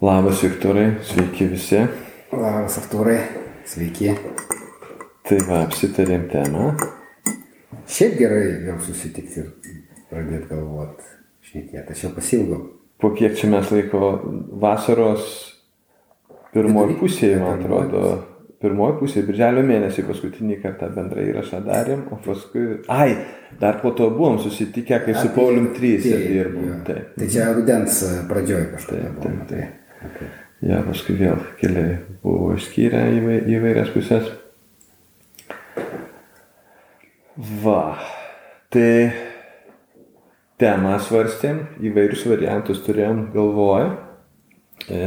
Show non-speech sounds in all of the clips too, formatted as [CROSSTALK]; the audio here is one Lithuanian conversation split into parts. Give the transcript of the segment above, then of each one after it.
Labas Viktorai, sveiki visi. Labas Artūrai, sveiki. Tai va, apsitarėm temą. Šiaip gerai vėl susitikti ir pradėti galvoti, šnekėti. Aš jau pasilgau. Po kiek čia mes laiko vasaros pirmoji pusėje, man atrodo. Pirmoji pusė, birželio mėnesį paskutinį kartą bendrą įrašą darėm, o paskui... Ai, dar po to buvom susitikę, kai su Paulium 3 dirbom. jo. Taip. Tai čia rudens pradžioj kažkaip. Taip, taip, taip. Ja, paskui vėl keliai buvo išskyrę įvai- įvairias pusės. Va, tai temą svarstėm, įvairius variantus turėjom galvoje. E,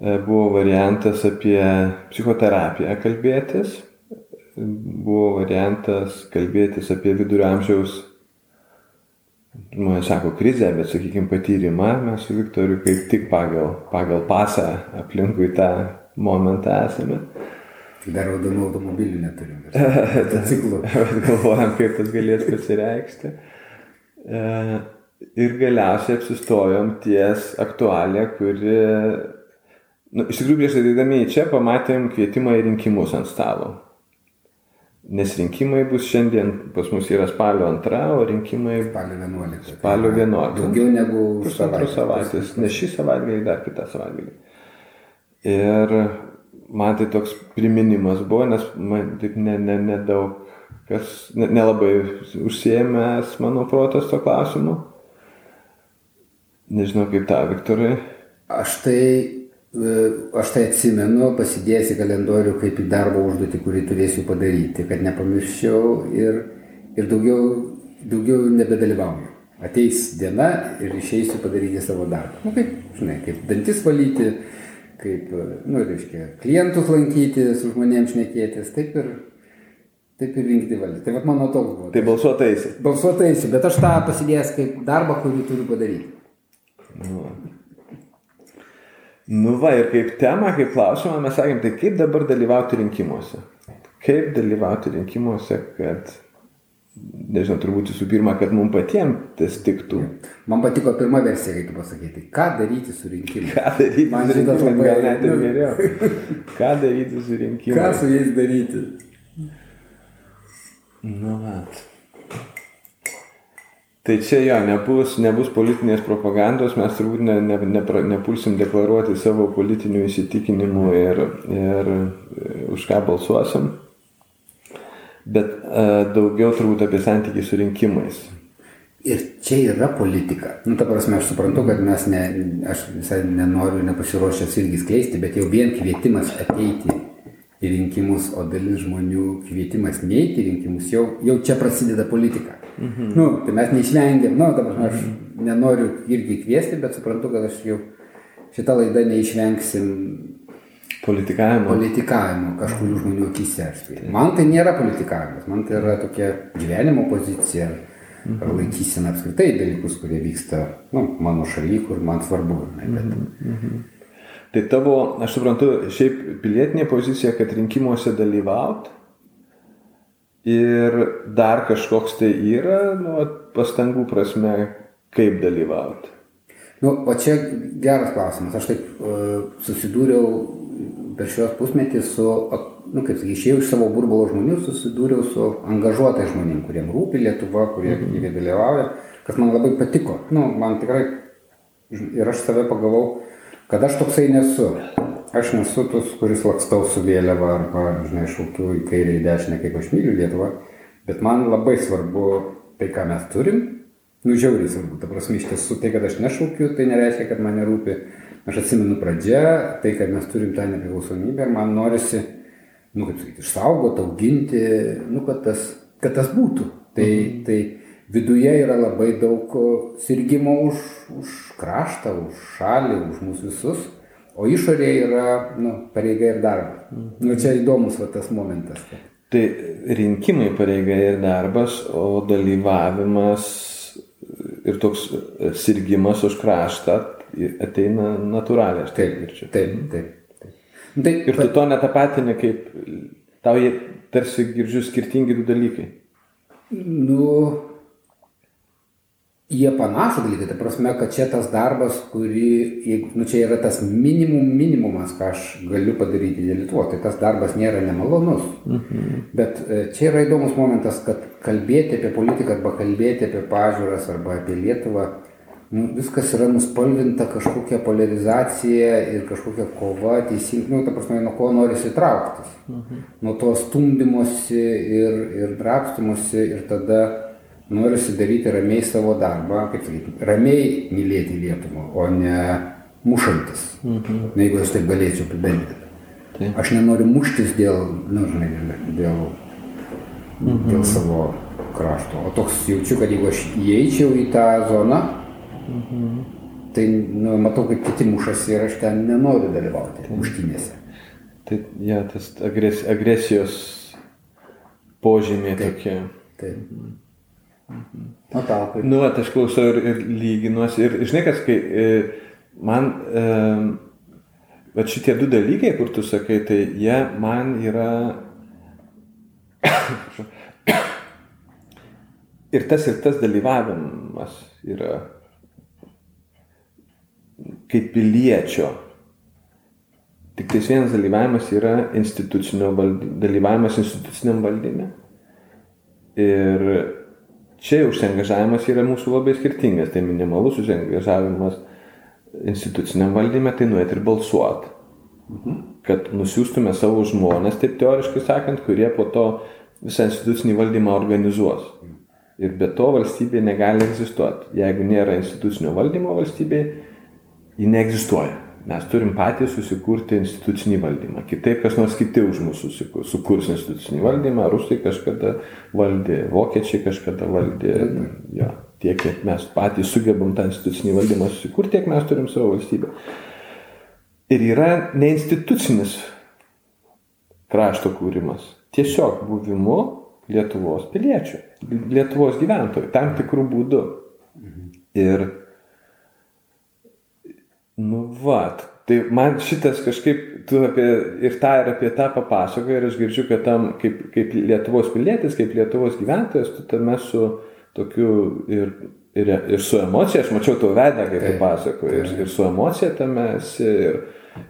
e, buvo variantas apie psichoterapiją kalbėtis, buvo variantas kalbėtis apie vidurio amžiaus žmonės sako krizę, bet sakykime patyrimą, mes su Viktoriu kaip tik pagal, pagal pasą aplinkui tą momentą esame. Tai dar raudonų automobilių neturim. [LAUGHS] Motociklų. Galvojam, kaip tas galės pasireikšti. E, Ir galiausiai apsistojom ties aktualią, kuri, nu, iš tikrųjų prieš ateidami į čia pamatėm kvietimą į rinkimus ant stalo. Nes rinkimai bus šiandien, pas mus yra spalio antra, o rinkimai Spalio 11. Spalio 11. Daugiau negu pusantros savaitės, ne šį savaitgalį, dar kitą savaitgalį. Ir man tai toks priminimas buvo, nes man taip nedaug ne, ne nedaug kas, ne- nelabai užsiemęs mano protas to klausimu. Nežinau kaip tą, Viktorai. Aš tai, aš tai atsimenu, pasidėjęs į kalendorių kaip į darbo užduotį, kurį turėsiu padaryti, kad nepamirščiau ir, ir daugiau, daugiau nebedalyvauju. Ateis diena ir išeisiu padaryti savo darbą. Nu, kaip, žinai, kaip dantis valyti, kaip, e, nu, reiškia, klientus lankyti, su žmonėms šnekėtis, taip ir, taip ir rinkti valdyti. Tai vad mano toks buvo. Tai balsuotaisi. Balsuotaisiu, bet aš tą pasidėjęs kaip darbą, kurį turiu padaryti. Nu va, ir kaip tema, kaip klausimą mes sakėm, tai kaip dabar dalyvauti rinkimuose? Kaip dalyvauti rinkimuose, kad, nežinau, turbūt visų pirma, kad mums patiems tas tiktų. Man patiko pirma versija, pasakei, tai ką daryti su rinkimu. Ką daryti Man su rinkimais, gal net ir nu. geriau. Ką daryti su Ką rinkimais? su jais daryti? Nu, vat. Tai čia jo, nebus, nebus politinės propagandos, mes turbūt ne, ne, ne, nepulsim deklaruoti savo politinių įsitikinimų ir, ir e, už ką balsuosim, bet e, daugiau turbūt apie santykį su rinkimais. Ir čia yra politika. Nu, ta prasme, aš suprantu, kad mes ne, aš visai nenoriu nepasiruošęs irgi skleisti, bet jau vien kvietimas ateiti į rinkimus, o dalis žmonių kvietimas neiti į rinkimus, jau, jau čia prasideda politika. Mhm. Nu, tai mes neišvengiam, nu, prasme, aš nenoriu irgi kviesti, bet suprantu, kad aš jau šitą laidą neišvengsim Politikavimo. politikavimo kažkurių žmonių akise. tai- Man tai nėra politikavimas, man tai yra tokia gyvenimo pozicija ar laikysena apskritai dalykus, kurie vyksta nu, mano šaly, kur man svarbu. žinai, Bet, Tai tavo, aš suprantu, šiaip pilietinė pozicija, kad rinkimuose dalyvaut ir dar kažkoks tai yra, nu, pastangų prasme, kaip dalyvaut. nu, o čia geras klausimas. Aš taip uh, susidūriau per šios pusmetį su, nu, kaip sakai, išėjau iš savo burbulo žmonių, susidūriau su angažuotais žmonėmis, kuriem rūpi Lietuva, kurie aktyviai dalyvauja, kas man labai patiko. Nu, man tikrai ir aš save pagavau, kad aš toksai nesu. Aš nesu tas, kuris lakstau su vėliava arba, žinai, šaukiu į kairę, į dešinę, kaip aš myliu Lietuvą, bet man labai svarbu tai, ką mes turim, nu žiauriai svarbu, ta prasme, iš tiesų tai, kad aš nešaukiu, tai nereiškia, kad man nerūpi. Aš atsimenu pradžią, tai, kad mes turim tą nepriklausomybę man norisi, nu, kaip sakyti, išsaugoti, auginti, nu, kad tas, kad tas būtų. Tai, mhm. tai viduje yra labai daug sirgimo už, už kraštą, už šalį, už mūsų visus, o išorėje yra nu, pareiga ir darbas. Mhm. Nu, čia įdomus va, tas momentas. Tai rinkimai pareiga ir darbas, o dalyvavimas ir toks sirgimas už kraštą ateina natūraliai, aš taip Taip, girdžiu. taip, taip. taip. Nu, Tai, Ir tu to netapatini kaip, tau jie tarsi girdžiu skirtingi du dalykai. nu, jie panašų dalykai, ta prasme, kad čia tas darbas, kurį, jeigu, nu, čia yra tas minimum, minimumas, ką aš galiu padaryti dėl Lietuvos, tai tas darbas nėra nemalonus. Mhm. Bet e, čia yra įdomus momentas, kad kalbėti apie politiką arba kalbėti apie pažiūras arba apie Lietuvą, nu, viskas yra nuspalvinta kažkokia polarizacija ir kažkokia kova, teisingai, nu, ta prasme, nuo ko nori įtrauktis. Mhm. Nuo to stumdymosi ir, ir drapstymosi ir tada norisi daryti ramiai savo darbą, kaip sakyti, ramiai mylėti Lietuvą, o ne mušantis. Mhm. Na, jeigu aš taip galėčiau apibendrinti. Taip. Aš nenoriu muštis dėl, nu, žinai, dėl, mhm. dėl savo krašto. O toks jaučiu, kad jeigu aš įeičiau į tą zoną, mhm. tai nu, matau, kad kiti mušasi ir aš ten nenoriu dalyvauti Taip. muštynėse. Tai, ja, tas agres, agresijos požymiai Taip. tokie. Taip. O tau kaip? Nu, at, aš klausau ir, ir lyginuosi. Ir žinai, kas, kai e, man, e, bet šitie du dalykai, kur tu sakai, tai jie man yra... [COUGHS] ir tas ir tas dalyvavimas yra kaip piliečio. Tik tais vienas dalyvavimas yra institucinio valdyme, dalyvavimas instituciniam valdyme. Ir čia užsiengažavimas yra mūsų labai skirtingas. Tai minimalus užsiengažavimas instituciniam valdyme, tai nuėti ir balsuoti. Mhm. Kad nusiųstume savo žmonės, taip teoriškai sakant, kurie po to visą institucinį valdymą organizuos. Ir be to valstybė negali egzistuoti. Jeigu nėra institucinio valdymo valstybė, ji neegzistuoja. Mes turim patys susikurti institucinį valdymą. Kitaip kas nors kiti už mūsų sukurs institucinį valdymą. Rusai kažkada valdė, vokiečiai kažkada valdė. Ja, tiek, kiek mes patys sugebam tą institucinį valdymą susikurti, tiek mes turim savo valstybę. Ir yra neinstitucinis krašto kūrimas. Tiesiog buvimu Lietuvos piliečių, Lietuvos gyventojų, tam tikrų būdų. Ir Nu, va, tai man šitas kažkaip, tu apie ir tą, ir apie tą papasakoji, ir aš girdžiu, kad tam, kaip, kaip Lietuvos pilietis, kaip Lietuvos gyventojas, tu tame su tokiu ir, ir, ir su emocija, aš mačiau tavo vedą, kaip tu pasakoji, ir, ir su emocija tame esi, ir,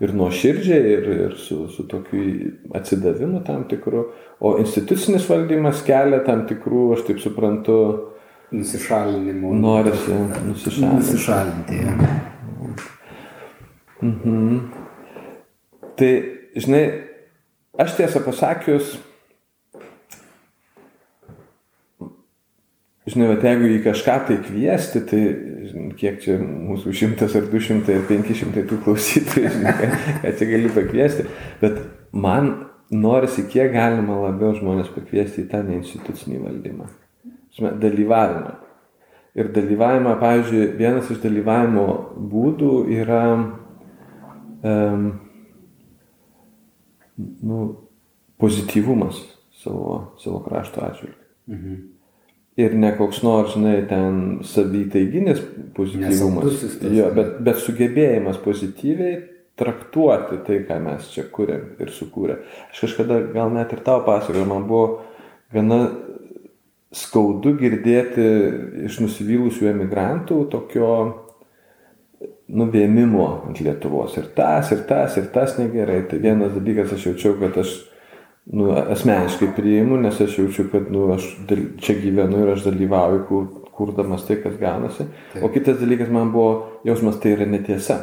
ir nuoširdžiai, ir, ir su, su tokiu atsidavimu tam tikru, o institucinis valdymas kelia tam tikrų, aš taip suprantu, nusišalinimų. Norisi nusišalinti. Nusišalinti. Ja. Mhm. Tai, žinai, aš tiesą pasakius, žinai, bet jeigu į kažką tai kviesti, tai žinai, kiek čia mūsų šimtas ar du šimtai ar penki šimtai tų klausytojų, [LAUGHS] žinai, ką, čia gali pakviesti, bet man norisi kiek galima labiau žmonės pakviesti į tą neinstitucinį valdymą. Žinai, dalyvavimą. Ir dalyvavimą, pavyzdžiui, vienas iš dalyvavimo būdų yra um, nu, pozityvumas savo, savo krašto atžvilgiu. Mhm. Ir ne koks nors, žinai, ten savytaiginis pozityvumas, jo, bet, bet sugebėjimas pozityviai traktuoti tai, ką mes čia kūrėm ir sukūrė. Aš kažkada gal net ir tau pasakojau, man buvo gana skaudu girdėti iš nusivylusių emigrantų tokio nuvėmimo ant Lietuvos. Ir tas, ir tas, ir tas negerai. Tai vienas dalykas aš jaučiau, kad aš nu, asmeniškai priimu, nes aš jaučiu, kad nu, aš čia gyvenu ir aš dalyvauju, kur, kurdamas tai, kas gaunasi. Taip. O kitas dalykas man buvo jausmas, tai yra netiesa.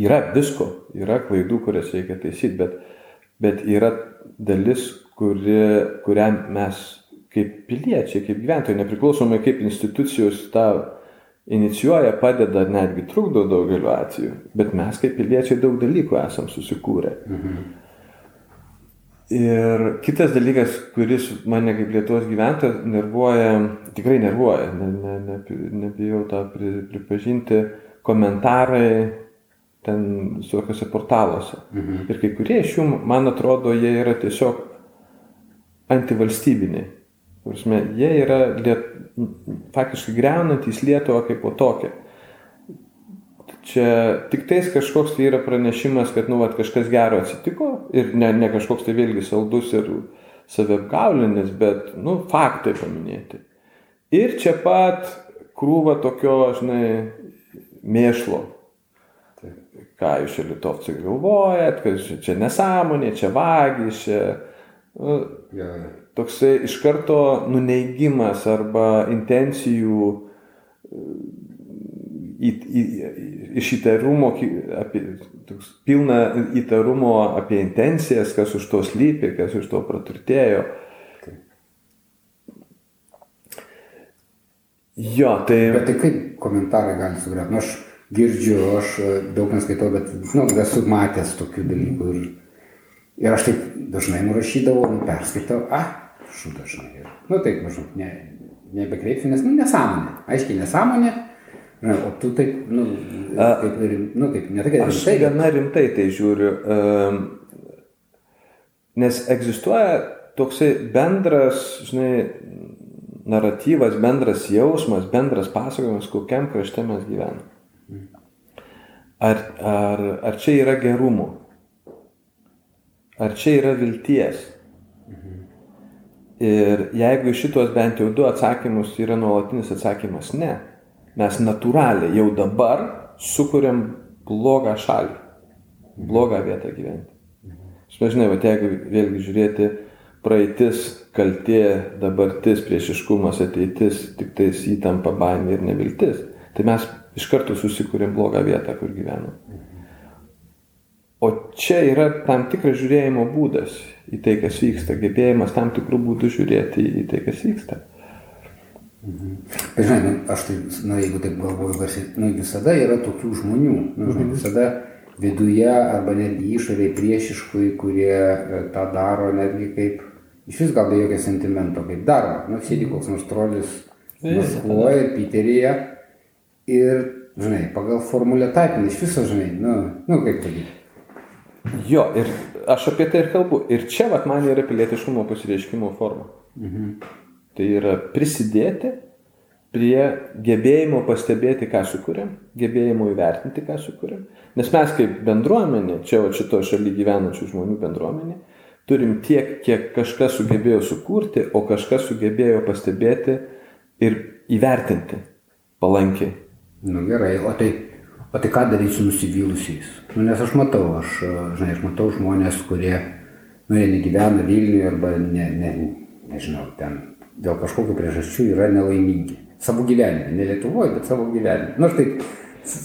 Yra visko, yra klaidų, kurias reikia taisyti, bet, bet yra dalis, kuri, kurią mes kaip piliečiai, kaip gyventojai, nepriklausomai kaip institucijos tą inicijuoja, padeda, netgi trukdo daugeliu atveju, bet mes kaip piliečiai daug dalykų esam susikūrę. Mhm. Ir kitas dalykas, kuris mane kaip Lietuvos gyventojas nervuoja, tikrai nervuoja, ne, ne, ne, nebijau tą pri, pripažinti, komentarai ten visokiose portaluose. Mhm. Ir kai kurie iš jų, man atrodo, jie yra tiesiog antivalstybiniai. Prasme, jie yra liet, faktiškai greunantys Lietuvą kaip po tokią. Čia tik tais kažkoks tai yra pranešimas, kad, nu, vat, kažkas gero atsitiko ir ne, ne kažkoks tai vėlgi saldus ir savapgaulinis, bet, nu, faktai paminėti. Ir čia pat krūvą tokio, žinai, mėšlo. Ką jūs čia litovcai galvojat, kad čia nesąmonė, čia vagys, čia... Nu, Ja. Toksai iš karto nuneigimas arba intencijų į, į, iš įtarumo, apie, toks, pilna įtarumo apie intencijas, kas už to slypi, kas už to praturtėjo. Jo, tai... Bet tai kaip komentarai gali sugriauti? Nu, aš girdžiu, aš e, daug neskaitau, bet nu, esu matęs tokių dalykų. Ir, ir aš taip dažnai nurašydavau, nu, perskaitau, ah, šu dažnai. Ir, nu taip, maždaug, ne, nebekreipsiu, nes nu, nesąmonė. Aiškiai nesąmonė. Na, o tu taip, nu, taip, nu, taip, ne tai, kad Aš rimtai, bet gana rimtai tai žiūriu, em, nes egzistuoja toksai bendras, žinai, naratyvas, bendras jausmas, bendras pasakojimas, kokiam krašte mes gyvename. Ar, ar, ar čia yra gerumo? Ar čia yra vilties? Ir jeigu šitos bent jau du atsakymus yra nuolatinis atsakymas ne, mes natūraliai jau dabar sukūrėm blogą šalį, blogą vietą gyventi. Aš nežinau, bet jeigu vėlgi žiūrėti praeitis, kaltė, dabartis, priešiškumas, ateitis, tik tais įtampa, baimė ir neviltis, tai mes iš karto susikūrėm blogą vietą, kur gyvenam. O čia yra tam tikras žiūrėjimo būdas į tai, kas vyksta, gebėjimas tam tikrų būdų žiūrėti į tai, kas vyksta. Bet žinai, nu, aš tai, nu, jeigu taip galvoju, garsiai, nu, visada yra tokių žmonių, nu, žinai, visada viduje arba netgi išorėje priešiškui, kurie e, tą daro netgi kaip, iš vis gal be jokio sentimento, kaip daro, nu, sėdi koks nors trolis Maskvoje ir Piteryje ir, žinai, pagal formulę taipina, iš viso, žinai, nu, nu kaip sakyti. Jo, ir aš apie tai ir kalbu. Ir čia, vat, man yra pilietiškumo pasireiškimo forma. Tai yra prisidėti prie gebėjimo pastebėti, ką sukūrėm, gebėjimo įvertinti, ką sukūrėm. Nes mes kaip bendruomenė, čia va šito šaly gyvenančių žmonių bendruomenė, turim tiek, kiek kažkas sugebėjo sukurti, o kažkas sugebėjo pastebėti ir įvertinti palankiai. Nu gerai, o tai, o tai ką daryti su nusivylusiais? Nu, nes aš matau, aš, e, žinai, aš matau žmonės, kurie, nu, jie negyvena Vilniuje arba, ne, ne, nežinau, ten dėl kažkokių priežasčių yra nelaimingi. Savo gyvenime, ne Lietuvoje, bet savo gyvenime. Nu, aš taip,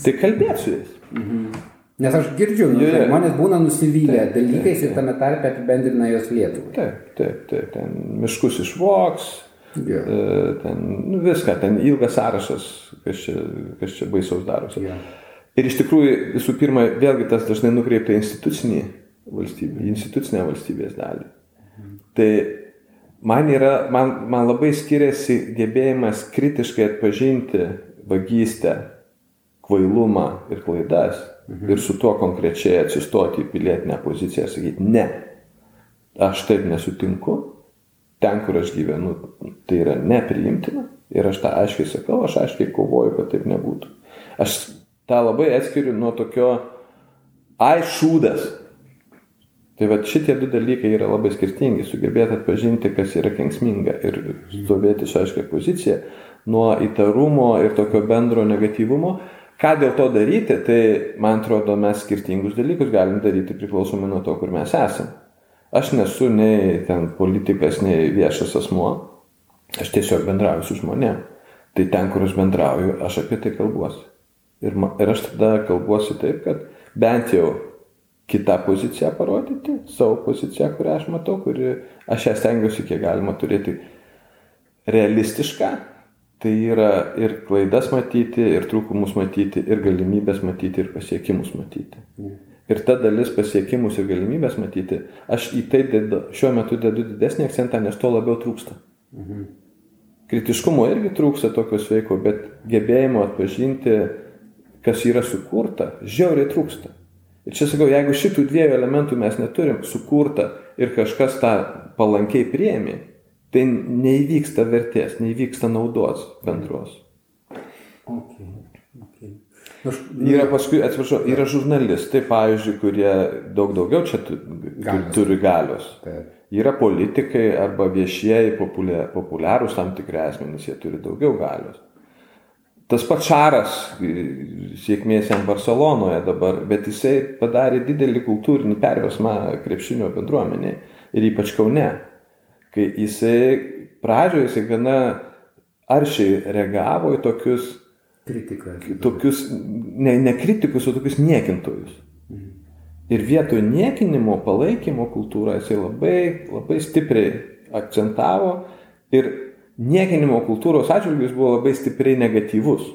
Tai kalbėti su jais. nes aš girdžiu, nu, jo. žmonės būna nusivylę dalykais ir tame tarpe apibendrina jos Lietuvai. Taip, taip, taip, ten miškus išvoks, e, ten nu, viską, ten ilgas sąrašas, kas čia, kas čia baisaus darosi. Jo. Ir iš tikrųjų, visų pirma, vėlgi tas dažnai nukreipia institucinį valstybę, institucinę valstybės dalį. Tai man, yra, man, man labai skiriasi gebėjimas kritiškai atpažinti vagystę, kvailumą ir klaidas ir su tuo konkrečiai atsistoti į pilietinę poziciją ir sakyti, ne, aš taip nesutinku, ten, kur aš gyvenu, tai yra nepriimtina ir aš tą aiškiai sakau, aš aiškiai kovoju, kad taip nebūtų. Aš tą labai atskiriu nuo tokio ai šūdas. Tai va šitie du dalykai yra labai skirtingi. Sugebėti atpažinti, kas yra kengsminga ir stovėti su aiškia pozicija nuo įtarumo ir tokio bendro negatyvumo. Ką dėl to daryti, tai man atrodo mes skirtingus dalykus galim daryti priklausomai nuo to, kur mes esame. Aš nesu nei ten politikas, nei viešas asmuo. Aš tiesiog bendrauju su žmonėm. Tai ten, kur aš bendrauju, aš apie tai kalbuosi. Ir, ma- ir aš tada kalbuosi taip, kad bent jau kitą poziciją parodyti, savo poziciją, kurią aš matau, kuri aš ją stengiuosi kiek galima turėti realistišką. Tai yra ir klaidas matyti, ir trūkumus matyti, ir galimybės matyti, ir pasiekimus matyti. Ir ta dalis pasiekimus ir galimybės matyti, aš į tai dedu, šiuo metu dedu didesnį akcentą, nes to labiau trūksta. Kritiškumo irgi trūksta tokio sveiko, bet gebėjimo atpažinti, kas yra sukurta, žiauriai trūksta. Ir čia sakau, jeigu šitų dviejų elementų mes neturim sukurta ir kažkas tą palankiai priemi, tai neįvyksta vertės, neįvyksta naudos bendros. Okay. Okay. Aš, Yra paskui, atsiprašau, yra žurnalistai, pavyzdžiui, kurie daug daugiau čia tu, Galios. turi galios. Taip. Yra politikai arba viešieji populia- populiarūs tam tikri asmenys, jie turi daugiau galios. Tas pats Šaras, sėkmės jam Barcelonoje dabar, bet jisai padarė didelį kultūrinį perversmą krepšinio bendruomenėje ir ypač Kaune, kai jisai pradžioje jisai gana aršiai reagavo į tokius, Kritika. tokius ne, ne kritikus, o tokius niekintojus. Ir vietoj niekinimo palaikymo kultūrą jisai labai, labai stipriai akcentavo ir niekinimo kultūros atžvilgius buvo labai stipriai negatyvus.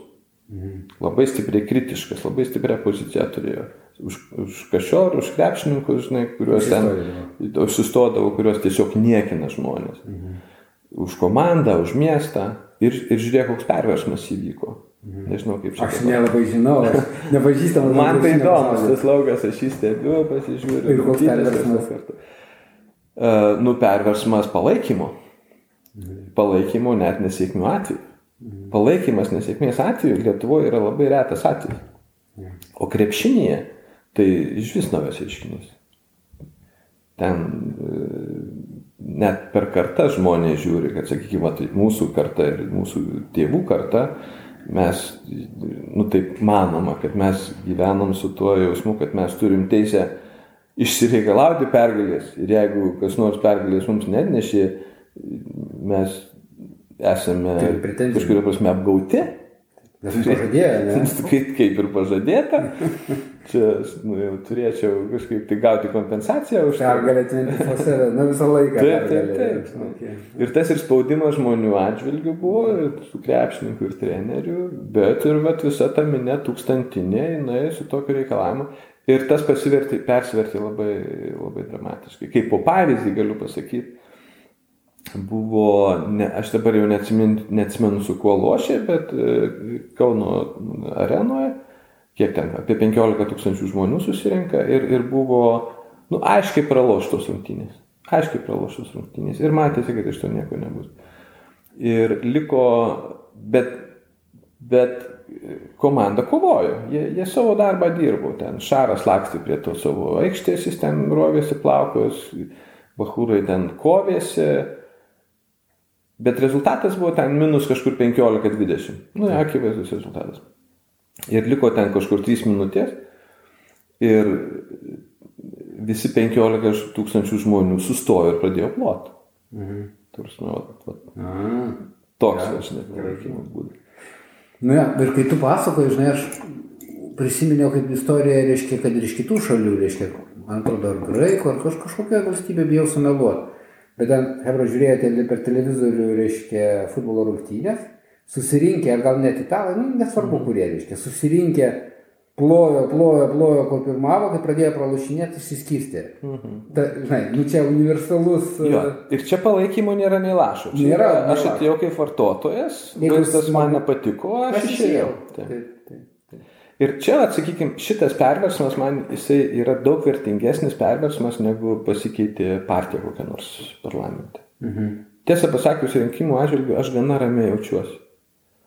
Labai stipriai kritiškas, labai stiprią poziciją turėjo. Už, už kašiorų, už krepšininkus, žinai, kuriuos ten susistodavo, kuriuos tiesiog niekina žmonės. Už komandą, už miestą. Ir, ir žiūrėk, koks perversmas įvyko. Nežinau, kaip čia. Aš nelabai žinau, aš [LAUGHS] nepažįstamas. Man tai įdomus tas laukas, aš jį stebiu, pasižiūriu. Ir koks perversmas? kartą. Uh, nu, perversmas palaikymo. Palaikymo net nesėkmių atveju. Palaikymas nesėkmės atveju Lietuvoje yra labai retas atvejis. O krepšinėje tai iš vis naujas reiškinys. Ten e, net per kartą žmonės žiūri, kad, sakykime, tai mūsų karta ir mūsų tėvų karta, mes, nu taip manoma, kad mes gyvenam su tuo jausmu, kad mes turim teisę išsireikalauti pergalės ir jeigu kas nors pergalės mums netnešė, mes esame pretenzijų. kažkuria prasme apgauti. Nes pažadėjo, ne? [LAUGHS] Kaip, kaip ir pažadėta. Čia aš, nu, jau turėčiau kažkaip tai gauti kompensaciją už tai. Pergalė 24, nu visą laiką. Taip, taip, taip. Okay. Ir tas ir spaudimas žmonių atžvilgių buvo, ir su krepšininku ir treneriu, bet ir vat, visa ta minė tūkstantinė, jinai su tokiu reikalavimu. Ir tas persivertė labai, labai dramatiškai. Kaip po pavyzdį galiu pasakyti, buvo, ne, aš dabar jau neatsimenu, neatsimenu su kuo lošė, bet e, Kauno arenoje, kiek ten, apie 15 tūkstančių žmonių susirinka ir, ir buvo, nu, aiškiai praloštos rungtynės. Aiškiai praloštos rungtynės. Ir matėsi, kad iš to nieko nebus. Ir liko, bet, bet komanda kovojo, jie, jie savo darbą dirbo, ten Šaras lakstė prie to savo aikštės, jis ten rovėsi plaukos, Bahūrai ten kovėsi, bet rezultatas buvo ten minus kažkur 15-20. Nu, akivaizdus rezultatas. Ir liko ten kažkur 3 minutės ir visi 15 tūkstančių žmonių sustojo ir pradėjo ploti. Mhm. Tarsi, nu, vat, vat, toks, Ja. net palaikymo būdas. Nu, ja, ir kai tu pasakoji, žinai, aš prisiminiau kaip istoriją, reiškia, kad ir iš kitų šalių, reiškia, man atrodo, ar graikų, ar kaž, kažkokia valstybė bijau sumeluoti. Bet ten, hebra, žiūrėjote per televizorių, reiškia, futbolo rungtynės, susirinkę, ar gal net italai, nu, nesvarbu kurie, reiškia, susirinkę, plojo, plojo, plojo, kol pirmavo, kai pradėjo pralašinėti, išsiskirstė. Ta, žinai, nu čia universalus. Jo, ir čia palaikymo nėra nei lašo. Čia Nėra, yra, aš nėra. atėjau kaip vartotojas, vaizdas man nepatiko, aš, Aš išėjau. išėjau. Taip, taip. Ir čia, sakykime, šitas perversmas man jisai yra daug vertingesnis perversmas, negu pasikeitė partija kokia nors parlamente. Mhm. Tiesą pasakius, rinkimų atžvilgiu aš gana ramiai jaučiuosi.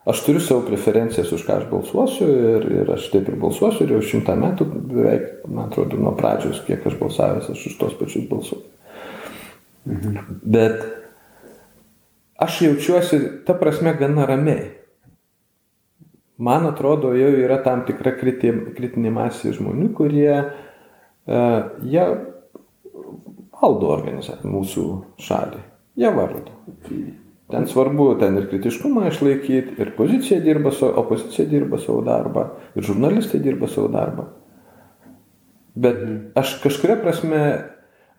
Aš turiu savo preferencijas, už ką aš balsuosiu ir, ir aš taip ir balsuosiu ir jau šimtą metų beveik, man atrodo, nuo pradžios, kiek aš balsavęs, aš už tos pačius balsuoju. Bet aš jaučiuosi, ta prasme, gana ramiai. Man atrodo, jau yra tam tikra kriti- kritinė masė žmonių, kurie uh, jie valdo organizaciją, mūsų šalį. Jie valdo. Ten svarbu ten ir kritiškumą išlaikyti, ir pozicija dirba, opozicija dirba savo darbą, ir žurnalistai dirba savo darbą. Bet aš kažkuria prasme,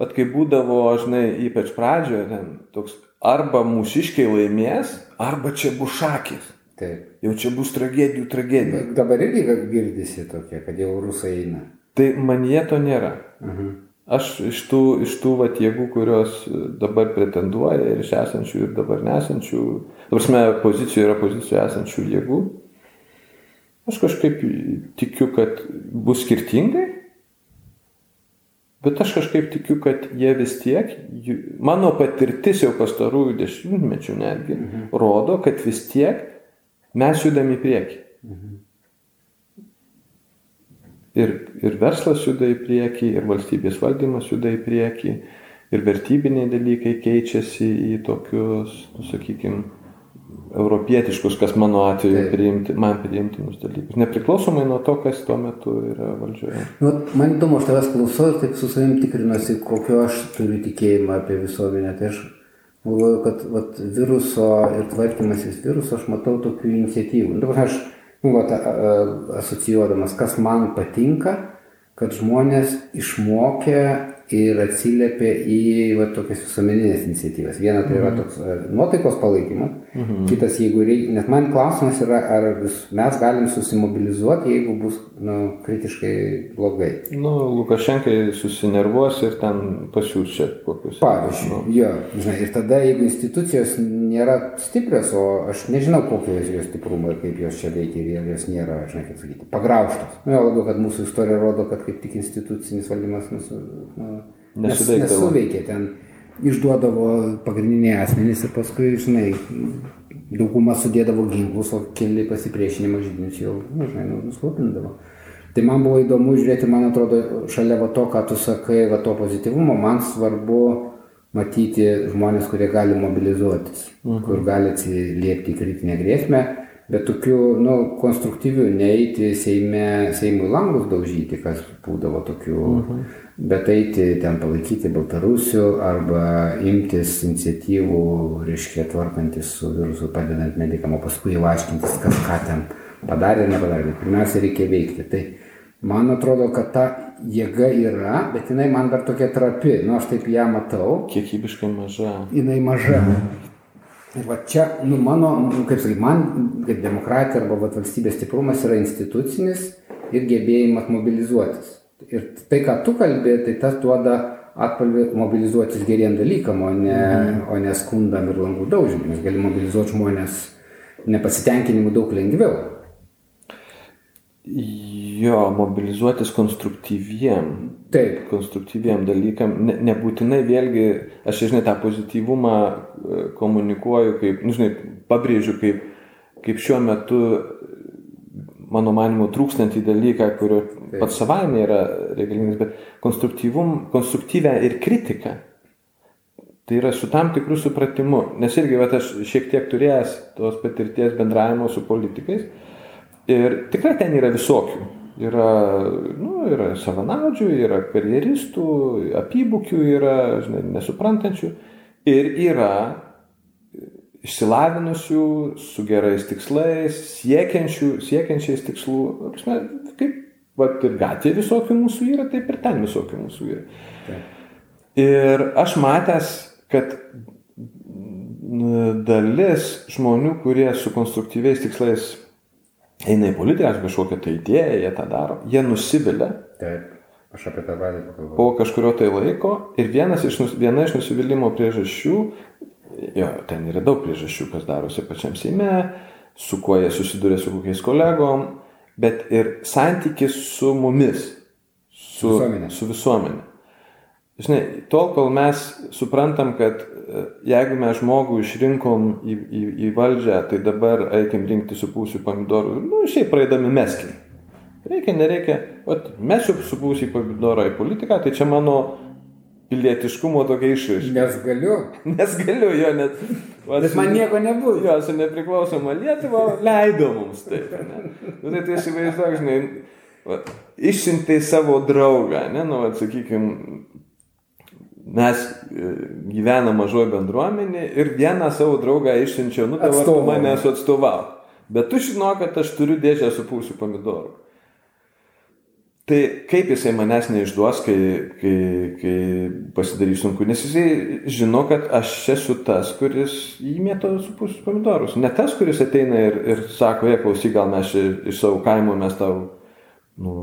at kai būdavo, žinai, ypač pradžioje, ten toks arba mūsiškiai laimės, arba čia bus šakės. Taip. Jau čia bus tragedijų tragedija. Dabar irgi girdisi tokie, kad jau rusai eina. Tai man jie to nėra. Mhm. Aš iš tų, iš tų vat, jėgų, kurios dabar pretenduoja ir iš esančių ir dabar nesančių, prasme, pozicijoje yra pozicijoje esančių jėgų, aš kažkaip tikiu, kad bus skirtingai, bet aš kažkaip tikiu, kad jie vis tiek, jų- mano patirtis jau pastarųjų dešimtmečių netgi, mhm. rodo, kad vis tiek mes judame į priekį. Ir, ir verslas juda į priekį, ir valstybės valdymas juda į priekį, ir vertybiniai dalykai keičiasi į tokius, nu, sakykime, europietiškus, kas mano atveju priimti, man priimtinus dalykus, nepriklausomai nuo to, kas tuo metu yra valdžioje. Nu, man įdomu, aš tavęs klausau ir taip su savim tikrinuosi, kokio aš turiu tikėjimą apie visuomenę. Tai aš galvoju, kad vat, viruso ir tvarkymasis viruso aš matau tokių iniciatyvų. Dabar aš, nu, vat, asocijuodamas, kas man patinka, kad žmonės išmokė ir atsiliepia į va, tokias visuomeninės iniciatyvas. Viena tai yra mhm. toks e, nuotaikos palaikymas, mhm. kitas, jeigu reikia, nes man klausimas yra, ar mes galim susimobilizuoti, jeigu bus nu, kritiškai blogai. Nu, Lukašenkai susinervuos ir ten pasiūs čia kokius. Pavyzdžiui, nu. jo, žinai, ir tada, jeigu institucijos nėra stiprios, o aš nežinau, kokio jos stiprumo ir kaip jos čia veikia ir jos nėra, žinai, kaip sakyti, pagrauštos. Nu, labiau, kad mūsų istorija rodo, kad kaip tik institucinis valdymas mūsų, nu, nesuveikė ten. Išduodavo pagrindiniai asmenys ir paskui, žinai, dauguma sudėdavo ginklus, o keli pasipriešinimo žydinius jau, nu, žinai, nu, nuslopindavo. Tai man buvo įdomu žiūrėti, man atrodo, šalia va to, ką tu sakai, va to pozityvumo, man svarbu matyti žmonės, kurie gali mobilizuotis, mhm. kur gali atsiliepti kritinę grėsmę bet tokių, nu, konstruktyvių, neeiti Seime, Seimui langus daužyti, kas būdavo tokių, uh mhm. bet eiti ten palaikyti Baltarusių arba imtis iniciatyvų, reiškia, tvarkantis su virusu, padedant medikam, o paskui jau aiškintis, kas ką ten padarė ir nepadarė. Pirmiausia, reikia veikti. Tai man atrodo, kad ta jėga yra, bet jinai man dar tokia trapi, nu aš taip ją matau. Kiekybiškai maža. Jinai maža. Ir va čia, nu, mano, nu, kaip sakai, man, kaip demokratija arba va, valstybės stiprumas yra institucinis ir gebėjimas mobilizuotis. Ir tai, ką tu kalbė, tai tas duoda atpalvį mobilizuotis geriem dalykam, o ne, mm. o ne skundam ir langų daužymui. Nes gali mobilizuoti žmonės nepasitenkinimu daug lengviau. Jo, mobilizuotis konstruktyviem. Taip. Konstruktyviem dalykam. Ne, nebūtinai vėlgi, aš žinai, tą pozityvumą e, komunikuoju, kaip, nu, žinai, pabrėžiu kaip, kaip šiuo metu, mano manimu, trūkstantį dalyką, kurio Taip. pats savaime yra reikalingas, bet konstruktyvę ir kritiką. Tai yra su tam tikrų supratimu. Nes irgi, va, aš šiek tiek turėjęs tos patirties bendravimo su politikais Ir tikrai ten yra visokių. Yra, nu, yra savanaudžių, yra karjeristų, apybukių, yra, žinai, nesuprantančių. Ir yra išsilavinusių, su gerais tikslais, siekiančiais tikslų. Prasme, kaip, vat ir gatvė visokių mūsų yra, taip ir ten visokių mūsų yra. Taip. Ir aš matęs, kad dalis žmonių, kurie su konstruktyviais tikslais eina į politiką, kažkokią tai idėją, jie tą daro, jie nusivilia. Taip, aš apie tą patį pakalbėjau. Po kažkurio tai laiko ir vienas iš, viena iš nusivylimų priežasčių, jo, ten yra daug priežasčių, kas darosi pačiam Seime, su kuo jie susiduria su kokiais kolegom, bet ir santykis su mumis, su visuomenė. Su visuomenė. Žinai, tol, kol mes suprantam, kad e, jeigu mes žmogų išrinkom į, į, į valdžią, tai dabar eikim rinkti su pūsiu pomidorų, nu, šiaip praeidami meskim. Reikia, nereikia, vat, mesiu su pūsiu pomidorą į politiką, tai čia mano pilietiškumo tokia išraiška. Nes galiu. [LAUGHS] Nes galiu, jo net. Vat, Nes man nieko nebus. Jo, su nepriklausoma Lietuva leido mums taip. Ne? Nu, tai tai įsivaizduok, žinai, išsiuntai savo draugą, ne, nu, sakykime, mes e, gyvenam mažoje bendruomenėje ir vieną savo draugą išsiunčiau, nu, tavo tu manęs atstovau. Bet tu žinok, kad aš turiu dėžę su pūsiu pomidorų. Tai kaip jisai manęs neišduos, kai, kai, kai pasidarys sunku, nes jisai žino, kad aš esu tas, kuris įmėto su pūsiu pomidorus. Ne tas, kuris ateina ir, ir sako, jie klausyk, gal mes iš savo kaimo mes tau nu,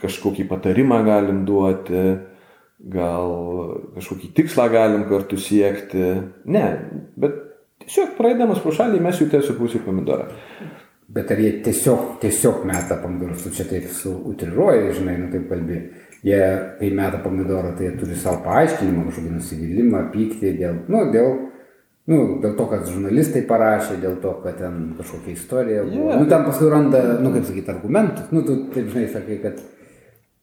kažkokį patarimą galim duoti gal kažkokį tikslą galim kartu siekti. Ne, bet tiesiog praeidamas pro šalį mes jų tiesiog pusį pomidorą. Bet ar jie tiesiog, tiesiog meta pomidorus, tu čia taip suutriruoji, žinai, nu taip kalbi. Jie, kai meta pomidorą, tai jie turi savo paaiškinimą, kažkokį nusivylimą, pyktį dėl, nu, dėl, nu, dėl to, kad žurnalistai parašė, dėl to, kad ten kažkokia istorija buvo. Yeah. Nu, ten paskui randa, nu, kaip sakyti, argumentus. Nu, tu taip, žinai, sakai, kad...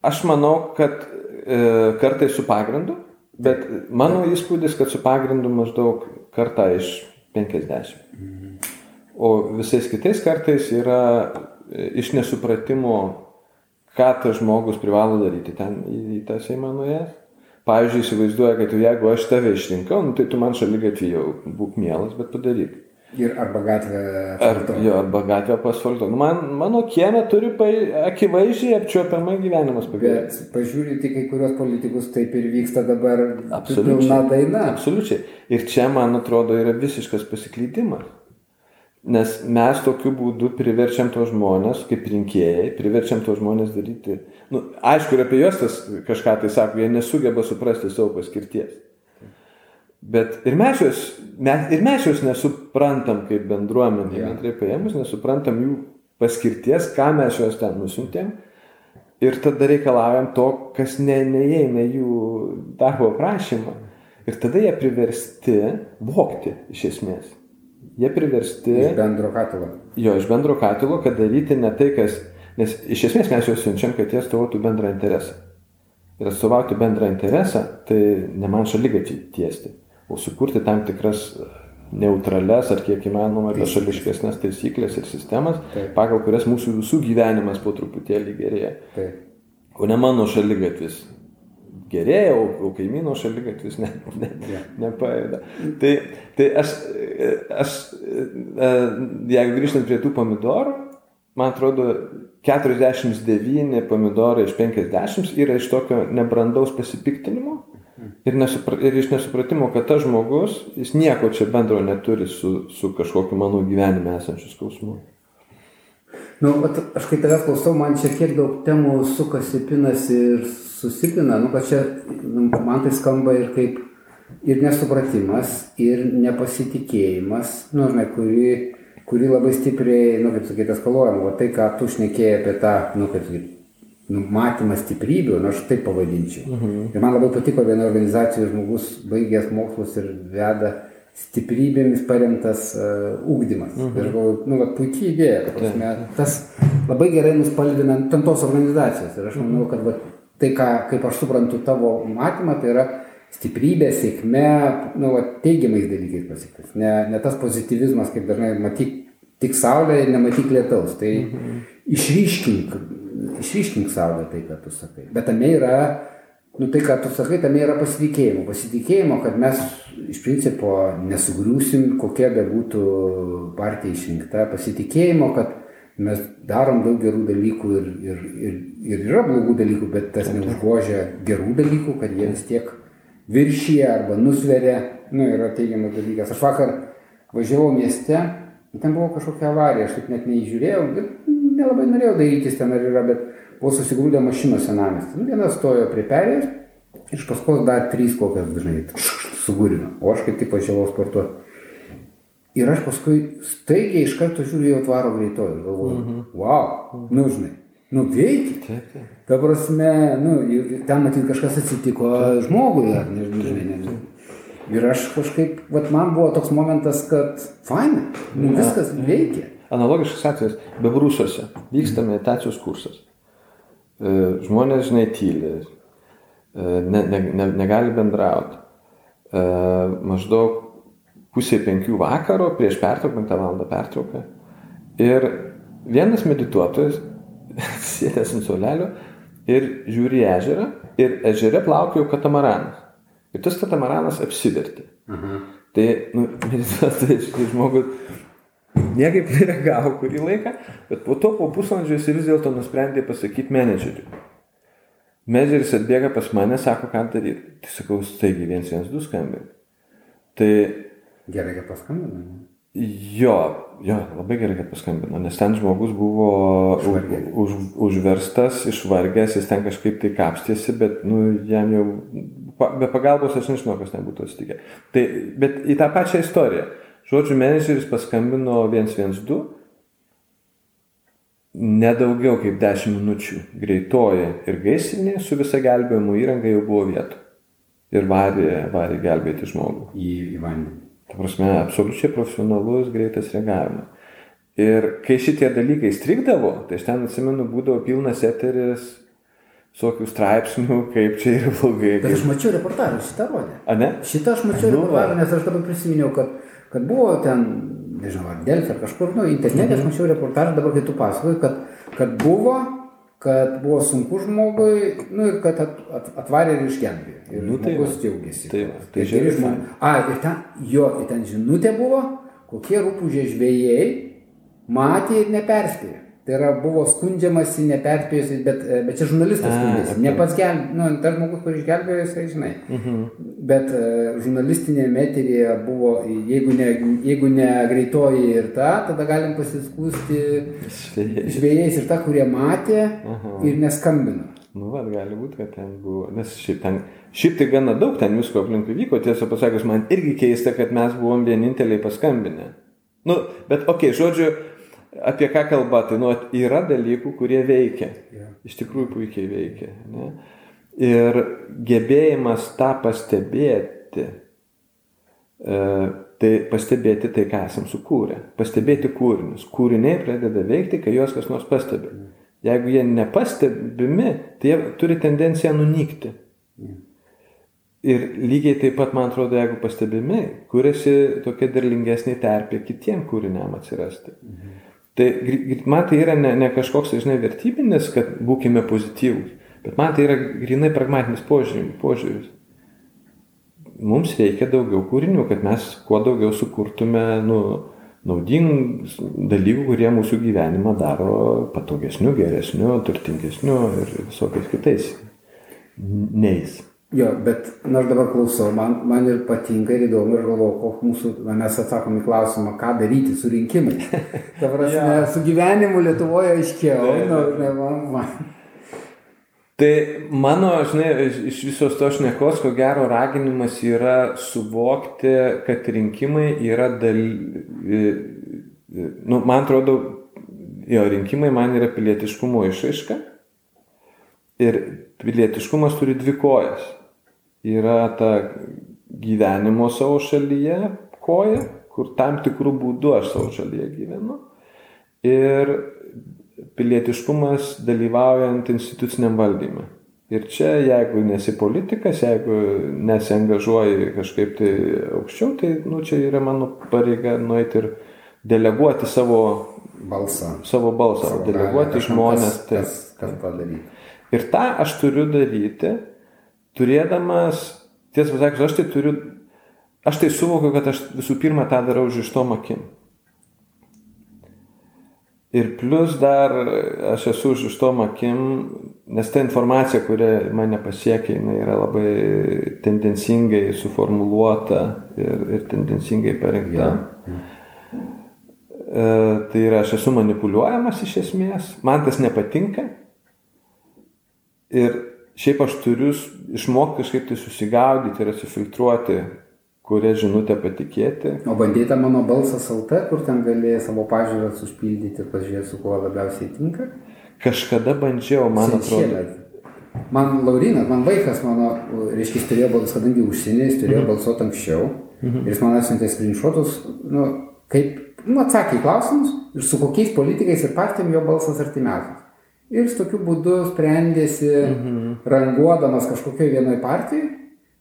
Aš manau, kad kartais su pagrindu, bet mano įspūdis, kad su pagrindu maždaug kartą iš 50. O visais kitais kartais yra e, iš nesupratimo, ką tas žmogus privalo daryti ten į, į tą Seimą nuėjęs. Pavyzdžiui, įsivaizduoja, kad jeigu aš tave išrinkau, nu, tai tu man šalia gatvijau, būk mielas, bet padaryk. Ir arba gatvę. Ar, jo, arba gatvę pasfalto. Nu, man, mano kieme turi pa, akivaizdžiai apčiuopiamai gyvenimas pagerėti. Bet pažiūrėti kai kurios politikus taip ir vyksta dabar. Pilna daina. Absoliučiai. Ir čia, man atrodo, yra visiškas pasiklydimas. Nes mes tokiu būdu priverčiam tos žmonės, kaip rinkėjai, priverčiam tos žmonės daryti. Nu, aišku, ir apie juos tas kažką tai sako, jie nesugeba suprasti savo paskirties. Bet ir mes juos, mes, ir mes juos nesuprantam kaip bendruomenė, ja. bendrai paėmus, nesuprantam jų paskirties, ką mes juos ten nusintėm. Ir tada reikalaujam to, kas ne, neįeina jų darbo prašymą. Ir tada jie priversti vokti iš esmės jie priversti. Iš bendro katilo. Jo, iš bendro katilo, kad daryti ne tai, kas. Nes iš esmės mes juos siunčiam, kad jie atstovautų bendrą interesą. Ir atstovauti bendrą interesą, tai ne man šalygatį tiesti, sukurti tam tikras neutrales ar kiek įmanoma bešališkesnės taisyklės ir sistemas, Taip. pagal kurias mūsų visų gyvenimas po truputėlį gerėja. Taip. O ne mano šalygatvis gerėja, o, o kaimyno šalygatvis ne, ne, yeah. nepaėda. Tai, tai aš, aš, e, jeigu grįžtant prie tų pomidorų, man atrodo, 49 pomidorai iš 50 yra iš tokio nebrandaus pasipiktinimo ir, nesupra, ir iš nesupratimo, kad tas žmogus, jis nieko čia bendro neturi su, su kažkokiu mano gyvenime esančiu skausmu. Nu, aš kai tavęs klausau, man čia kiek daug temų sukasi, pinasi ir susipina, nu, kad čia nu, man tai skamba ir kaip ir nesupratimas, ir nepasitikėjimas, nu, žinai, kuri, kuri labai stipriai, nu, kaip sakyti, eskaluojama. O tai, ką tu šnekėjai apie tą, nu, kaip sakyti, nu, matymą stiprybių, nu, aš taip pavadinčiau. Mhm. Ir man labai patiko viena organizacija, žmogus baigęs mokslus ir veda stiprybėmis paremtas uh, ūkdymas. Mhm. Ir galvoju, nu, va, puikiai idėja, prasme, tas labai gerai nuspalvina ten tos organizacijos. Ir aš manau, kad va, tai, ką, kaip aš suprantu tavo matymą, tai yra stiprybė, sėkmė, nu, va, teigiamais dalykais pasiektas. Ne, ne tas pozitivizmas, kaip dažnai matyk tik saulę ir nematyk lietaus. Tai mhm. išryškink, išryškink saulę tai, ką tu sakai. Bet tame yra, nu tai, ką tu sakai, tame yra pasitikėjimo. Pasitikėjimo, kad mes iš principo nesugriūsim, kokia be būtų partija išrinkta. Pasitikėjimo, kad mes darom daug gerų dalykų ir, ir, ir, ir yra blogų dalykų, bet tas neužgožia gerų dalykų, kad jie vis tiek viršyje arba nusveria, nu, yra teigiamas dalykas. Aš vakar važiavau mieste, ten buvo kažkokia avarija, aš taip net neįžiūrėjau, bet nelabai norėjau darytis ten ar yra, bet buvo susigrūdę mašinos senamės. Nu, viena stojo prie perės, iš paskos dar trys kokias dažnai sugūrino, o aš kaip tik važiavau sportuoti. Ir aš paskui staigiai iš karto žiūriu jau tvaro greitoju ir galvoju, mm -hmm. wow, nu žinai, nu veikia. Ta prasme, nu, ten matyt kažkas atsitiko žmogui, ar nežinau, žinai, nežinau. Ir aš kažkaip, vat man buvo toks momentas, kad faina, nu viskas veikia. Analogiškas atvejas, bebrūsuose vyksta meditacijos kursas. E, žmonės, žinai, tyli, e, ne, ne, ne, negali bendrauti. E, maždaug pusė penkių vakaro, prieš pertrauką, penktą valandą pertrauką. Ir vienas medituotojas [LAUGHS] sėdės ant solelio ir žiūri į ežerą ir ežere plaukėjo katamaranas. Ir tas katamaranas apsivertė. Mhm. Tai, nu, [LAUGHS] medituotojas, žmogus niekaip [LAUGHS] nereagavo kurį laiką, bet po to po pusvalandžio jis vis dėlto nusprendė pasakyti menedžeriui. Menedžeris atbėga pas mane, sako, ką daryti. Tai sakau, staigiai 112 skambink. Tai Gerai, kad paskambino. Jo, jo, labai gerai, kad paskambino, nes ten žmogus buvo Švargiai. už, užverstas, išvargęs, jis ten kažkaip tai kapstėsi, bet, nu, jam jau, be pagalbos aš nežinau, kas nebūtų atsitikę. Tai, bet į tą pačią istoriją. Žodžiu, menedžeris paskambino 112, nedaugiau kaip 10 minučių greitoji ir gaisrinė su visa gelbėjimo įranga jau buvo vietų. Ir varė, varė gelbėti žmogų. Į, į vandenį. Ta prasme, absoliučiai profesionalus, greitas reagavimas. Ir kai šitie dalykai strikdavo, tai aš ten atsimenu, būdavo pilnas eteris, visokių straipsnių, kaip čia yra blogai. Bet aš mačiau reportažą, šitą rodė. A ne? Šitą aš mačiau nu, reportažą, nes aš dabar prisiminiau, kad kad buvo ten, nežinau, ar Delfi, ar kažkur, nu, internete aš mačiau reportažą, dabar kai tu pasakoji, kad, kad buvo, kad buvo sunku žmogui, nu ir kad at, at, atvarė ir išgelbėjo. Ir Nu, tai žmogus džiaugiasi. Tai va, tai geri žiauriai žmonės. A, ir ten, jo, ir ten žinutė buvo, kokie rūpūžė žvėjai matė ir neperspėjo. Tai yra, buvo skundžiamasi, neperspėjusi, bet, e, bet čia žurnalistas A, skundėsi. okei. Ne pats gelbėjo, nu, tas žmogus, kuris išgelbėjo, jisai, žinai. Mhm. Bet e, žurnalistinėje eterėje buvo, jeigu ne, jeigu ne greitoji ir ta, tada galim pasiskūsti žvėjais ir ta, kurie matė Aha. ir neskambino. Nu, va, gali būti, kad ten buvo, nes šiaip ten, šiaip tai gana daug ten visko aplinkui vyko, tiesą pasakius, man irgi keista, kad mes buvom vieninteliai paskambinę. Nu, bet, okei, okay, žodžiu, apie ką kalba, tai, nu, yra dalykų, kurie veikia. Iš tikrųjų puikiai veikia. Ne? Ir gebėjimas tą pastebėti, e, tai pastebėti tai, ką esam sukūrę. Pastebėti kūrinius. Kūriniai pradeda veikti, kai juos kas nors pastebi. Jeigu jie nepastebimi, tai jie turi tendenciją nunykti. Ir lygiai taip pat, man atrodo, jeigu pastebimi, kuriasi tokia derlingesnė terpė kitiem kūriniam atsirasti. Tai man tai yra ne, ne kažkoks, tai, žinai, vertybinis, kad būkime pozityvūs, bet man tai yra grinai pragmatinis požiūris. Mums reikia daugiau kūrinių, kad mes kuo daugiau sukurtume nu, naudingų dalykų, kurie mūsų gyvenimą daro patogesniu, geresniu, turtingesniu ir visokiais kitais. Neis. Jo, bet na, aš dabar klausau, man, man ir patinka ir įdomu ir galvoju, koks mūsų, na, mes atsakom į klausimą, ką daryti su rinkimais. [LAUGHS] Ta prasme, Jo. su gyvenimu Lietuvoje aiškiau. Taip, Nu, ne, man, man. Tai mano, žinai, iš- visos to šnekos, ko gero raginimas yra suvokti, kad rinkimai yra dal... Nu, man atrodo, jo, rinkimai man yra pilietiškumo išaiška. Ir pilietiškumas turi dvi kojas. Yra ta gyvenimo savo šalyje koja, kur tam tikrų būdų aš savo šalyje gyvenu. Ir pilietiškumas dalyvaujant instituciniam valdymui. Ir čia, jeigu nesi politikas, jeigu nesiangažuoji kažkaip tai aukščiau, tai nu, čia yra mano pareiga nueiti ir deleguoti savo, Balsą. savo balsą, Savo deleguoti galią, žmonės. Kas, Taip. kas, kas padaryti. Ir tą aš turiu daryti, turėdamas, tiesą pasakius, aš tai turiu, aš tai suvokiu, kad aš visų pirma tą darau žištom akim. Ir plus dar aš esu žištom akim, nes ta informacija, kuri mane pasiekia, jinai yra labai tendencingai suformuluota ir, ir tendencingai parinkta. E, tai yra, aš esu manipuliuojamas iš esmės, man tas nepatinka. Ir šiaip aš turiu išmokti kažkaip tai susigaudyti ir atsifiltruoti, kurią žinutę patikėti. O bandėte mano balsas LT, kur ten galėjai savo pažiūras užpildyti ir pažiūrėti, su kuo labiausiai tinka? Kažkada bandžiau, man atrodo. Šiemet. Man Laurinas, man vaikas, mano, reiškia, jis turėjo balsuoti, kadangi užsienį, jis turėjo balsuoti anksčiau. Ir jis man atsiuntė skrinšotus, nu, kaip, nu, atsakė į klausimus ir su kokiais politikais ir partijom jo balsas artimiausias. Ir jis tokiu būdu sprendėsi, ranguodamas kažkokioje vienoje partijoje,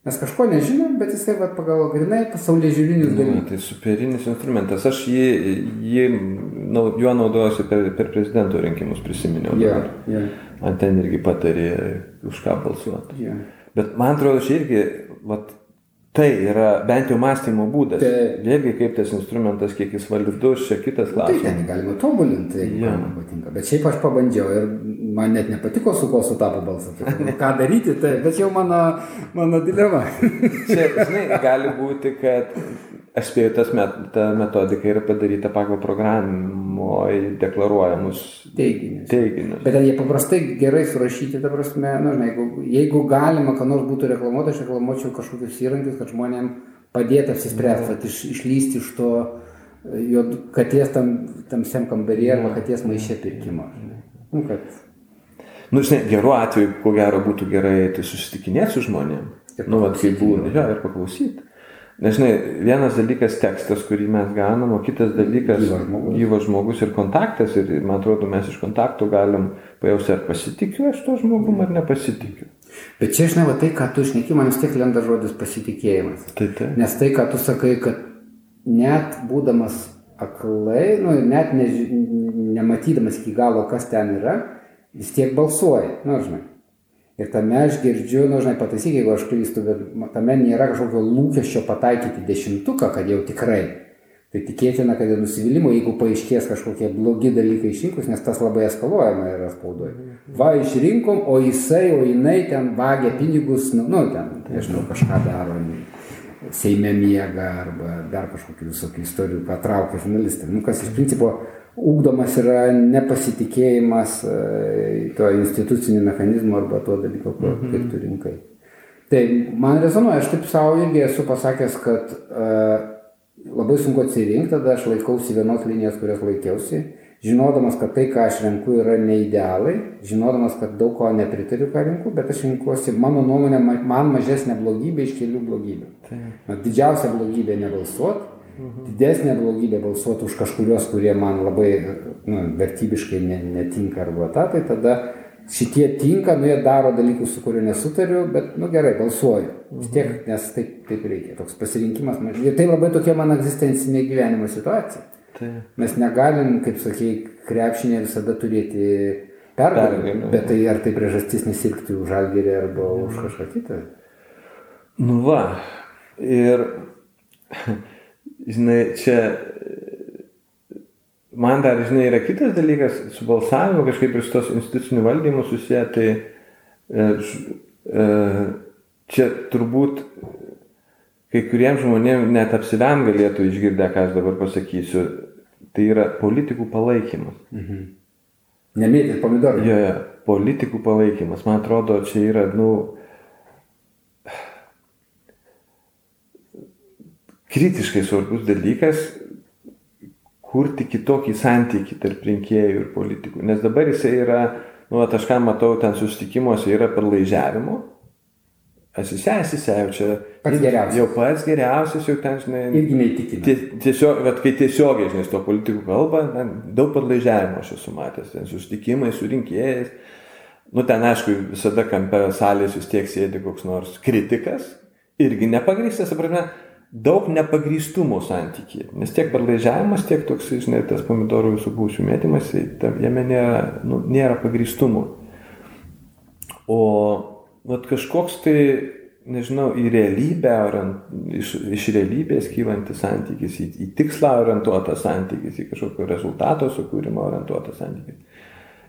mes kažko nežinom, bet jisai vat, pagal grinai pasaulyje žiūrinius Ne, dalykus. tai superinis instrumentas. Aš jį, jį nau- juo naudojuosi per, per prezidento rinkimus, prisiminiau. Dabar. jo, Man ten irgi patarė, už ką balsuoti. jo. Bet man atrodo, čia irgi, vat, tai yra bent jau mąstymo būdas. Taip. Vėlgi, kaip tas instrumentas, kiek jis validus, čia kitas Tai klausimas. ten galima tobulinti, jeigu Jo. man patinka. Bet šiaip aš pabandžiau ir man net nepatiko, su kuo sutapo balsas. Tai, nu, ką daryti, tai, bet jau mano, mano dilema. Čia, žinai, gali būti, kad aš spėju, tas met, ta metodika yra padaryta pagal programoje deklaruojamus Teiginius. teiginius. Bet jie paprastai gerai surašyti, ta prasme, nu, žinai, jeigu, jeigu galima, kad nors būtų reklamuota, aš reklamuočiau kažkokius įrankius, kad žmonėm padėtų apsispręsti, kad iš, išlysti iš to e, jo katės tam, tamsiam kambaryje arba katės maišė pirkimo. Nu, kad Nu, žinai, geru atveju, ko gero būtų gerai tai susitikinėti su žmonėm. Ir Nu, vat, kaip būna, jo, ir paklausyti. Nes, žinai, vienas dalykas tekstas, kurį mes gaunam, o kitas dalykas Gyvas žmogus. gyvas žmogus ir kontaktas. Ir man atrodo, mes iš kontaktų galim pajausti, ar pasitikiu aš to žmogum, ar nepasitikiu. Bet čia, žinai, va tai, ką tu šneki, man vis tiek lenda žodis pasitikėjimas. Tai tai. Nes tai, ką tu sakai, kad net būdamas aklai, nu, net ne, nematydamas iki galo, kas ten yra, vis tiek balsuoja, nu, žinai. Ir tame aš girdžiu, nu, žinai, pataisyk, jeigu aš klystu, bet tame nėra kažkokio lūkesčio pataikyti dešimtuką, kad jau tikrai. Tai tikėtina, kad ir nusivylimų, jeigu paaiškės kažkokie blogi dalykai išrinkus, nes tas labai eskaluojama yra spaudoje. Va, išrinkom, o jisai, o jinai ten vagia pinigus, nu, nu ten, nežinau, kažką daro. Seime miega arba dar kažkokių visokių istorijų patraukia žurnalistai. Nu, kas iš principo ugdomas yra nepasitikėjimas e, to instituciniu mechanizmu arba tuo dalyku, mhm. kaip tu rinkai. Tai man rezonuoja, aš taip savo irgi esu pasakęs, kad uh, labai sunku atsirinkti, tada aš laikausi vienos linijos, kurios laikiausi, žinodamas, kad tai, ką aš renku, yra ne idealai, žinodamas, kad daug ko nepritariu, ką renku, bet aš renkuosi, mano nuomonė, man mažesnė blogybė iš kelių blogybių. Tai. Didžiausia blogybė nebalsuoti. Didesnė blogybė balsuoti už kažkurios, kurie man labai nu, vertybiškai netinka arba ta, tai tada šitie tinka, nu jie daro dalykus, su kuriuo nesutariu, bet, nu gerai, balsuoju. Vis tiek, mhm. nes taip, taip reikia. Toks pasirinkimas. Ir tai labai tokia mano egzistencinė gyvenimo situacija. Tai. Mes negalim, kaip sakei, krepšinė visada turėti pergalę. Bet tai ar tai priežastis nesirgti už žalgerį arba už mhm. kažką kitą? Nu va. Ir, žinai, čia man dar, žinai, yra kitas dalykas su balsavimu, kažkaip ir su tos instituciniu valdymu susiję, tai e, e, čia turbūt kai kuriems žmonėms net apsivem galėtų išgirdę, ką aš dabar pasakysiu, tai yra politikų palaikymas. Mhm. Nemėtyti pomidorų. Jo, jo, politikų palaikymas. Man atrodo, čia yra, nu, kritiškai svarbus dalykas, kurti kitokį santykį tarp rinkėjų ir politikų. Nes dabar jisai yra, nu, aš ką matau ten susitikimuose, yra per laižiavimo. Asisė, asisė, jau čia. Pats geriausias. Jau pats geriausias, jau ten, žinai. Irgi neįtikina. Tiesiog, bet kai tiesiogiai, žinai, to politikų kalba, ten, daug padlaižiavimo aš esu matęs, ten susitikimai su rinkėjais. Nu, ten, aišku, visada kampe salės vis tiek sėdi koks nors kritikas, irgi nepagrįstas, suprantame, daug nepagrįstumo santykiai. Nes tiek perlaižiavimas, tiek toks, žinai, tas pomidorų visų būsių mėtymas, jame nėra, nu, nėra pagrįstumo. O vat, kažkoks tai, nežinau, į realybę, iš, iš realybės kylantis santykis, į, į tikslą orientuotas santykis, į kažkokio rezultato sukūrimo orientuotas santykis.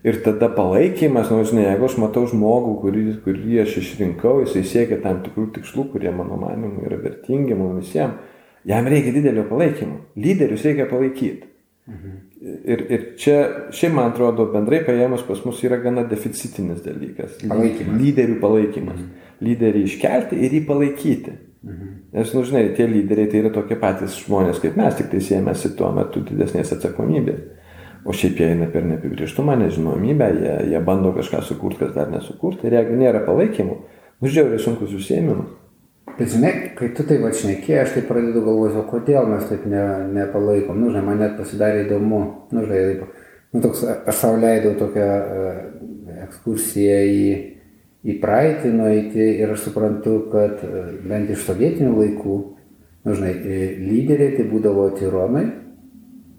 Ir tada palaikymas, nu, žinai, jeigu aš matau žmogų, kurį, kurį aš išrinkau, jisai siekia tam tikrų tikslų, kurie mano manimu yra vertingi mums visiems, jam reikia didelio palaikymo. Lyderius reikia palaikyti. Mhm. Ir, ir čia, šiaip man atrodo, bendrai paėmus pas mus yra gana deficitinis dalykas. Palaikymas. Lyderių palaikymas. Mhm. Lyderį iškelti ir jį palaikyti. Mhm. Nes, nu, žinai, tie lyderiai tai yra tokie patys žmonės kaip mes, tik tai siemėsi tuo metu didesnės atsakomybės. O šiaip jie eina per neapibrieštumą, nežinomybę, jie, jie bando kažką sukurti, kas dar nesukurti. Ir jeigu nėra palaikymų, nu žiauriai sunkus užsiemimas. Bet žinai, kai tu tai vačinėkė, aš tai pradedu galvoti, o kodėl mes taip ne, nepalaikom. Nu, žinai, man net pasidarė įdomu. Nu, žinai, nu, toks, aš savo leidau tokią uh, ekskursiją į, į praeitį nueiti ir aš suprantu, kad uh, bent iš sovietinių laikų, nu, žinai, lyderiai tai būdavo tironai,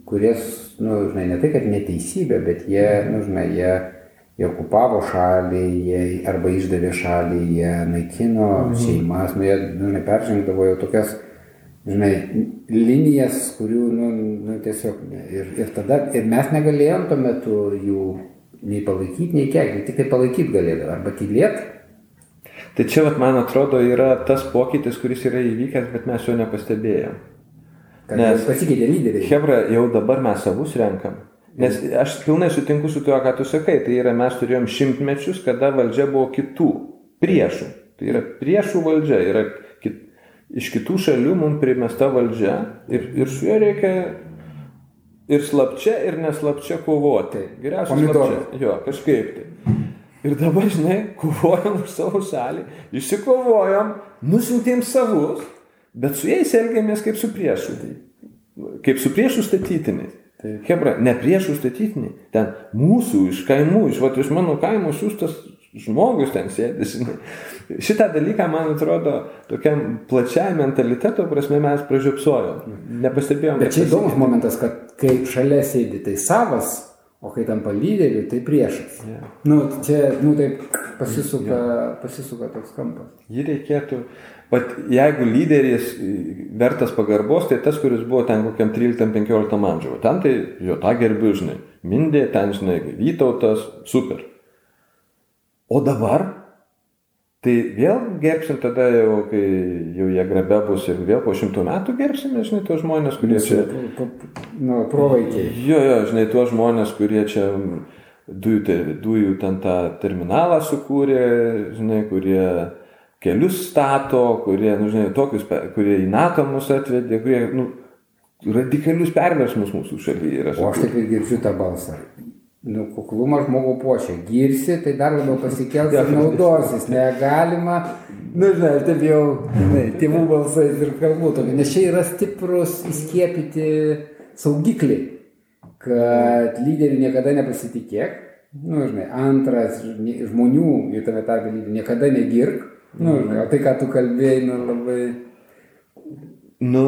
kurie nu, žinai, ne tai, kad neteisybė, bet jie, nu, žinai, jie, jie okupavo šalį, jie arba išdavė šalį, jie naikino mhm. šeimas, nu, jie, nu, žinai, peržengdavo jau tokias, žinai, linijas, kurių, nu, nu tiesiog, ir, ir tada, ir mes negalėjom tuo metu jų nei palaikyti, nei kiek, tik tai palaikyti galėdavo, arba tylėti. Tai čia, vat, man atrodo, yra tas pokytis, kuris yra įvykęs, bet mes jo nepastebėjom. Nes pasikeitė lyderiai. Hebra, jau dabar mes savus renkam. Nes aš pilnai sutinku su tuo, ką tu sakai. Tai yra, mes turėjom šimtmečius, kada valdžia buvo kitų, priešų. Tai yra priešų valdžia, yra kit, iš kitų šalių mums primesta valdžia ir, ir su juo reikia ir slapčia, ir neslapčia kovoti. Geriausiai slapčia. Jo, kažkaip tai. Ir dabar, žinai, kovojam už savo šalį, išsikovojam, nusintėm savus bet su jais elgiamės kaip su priešu. Kaip su priešų statytiniais. Hebra, ne priešų statytiniai, ten mūsų iš kaimų, iš, vat, iš mano kaimo siūstas žmogus ten sėdi, žinai. Šitą dalyką, man atrodo, tokiam plačiai mentaliteto prasme mes pražiopsojom. Nepastebėjom. Bet čia įdomus momentas, kad kai šalia sėdi tai savas, o kai tampa lyderiu, tai priešas. Yeah. Nu, čia, nu, taip pasisuka, yeah. pasisuka toks kampas. Jį reikėtų, bet jeigu lyderis vertas pagarbos, tai tas, kuris buvo ten kokiam 13-15 amžiuje. Ten tai jo tą gerbiu, žinai. Mindė, ten, žinai, Vytautas, super. O dabar, tai vėl gerbsim tada jau, kai jau jie grabe bus ir vėl po šimtų metų gerbsime, žinai, tuos žmonės, kurie čia... Nu, provaikiai. Jo, jo, žinai, tuos žmonės, kurie čia dujų, dujų ten tą terminalą sukūrė, žinai, kurie kelius stato, kurie, nu, žinai, tokius, kurie į NATO mus atvedė, kurie, nu, radikalius perversmus mūsų šalyje yra. O aš ir girdžiu tą balsą. Nu, kuklumą žmogų puošia. Girsi, tai dar labiau pasikels ir naudosis. Negalima, nu, žinai, aš taip jau, žinai, tėvų balsais ir kalbų tokio. Nes čia yra stiprus įskiepyti saugikliai, kad lyderių niekada nepasitikėk. Nu, žinai, antras, žmonių, jų tame tarpe lyderių, niekada negirk. Nu, žinai, o tai, ką tu kalbėjai, nu, labai... Nu,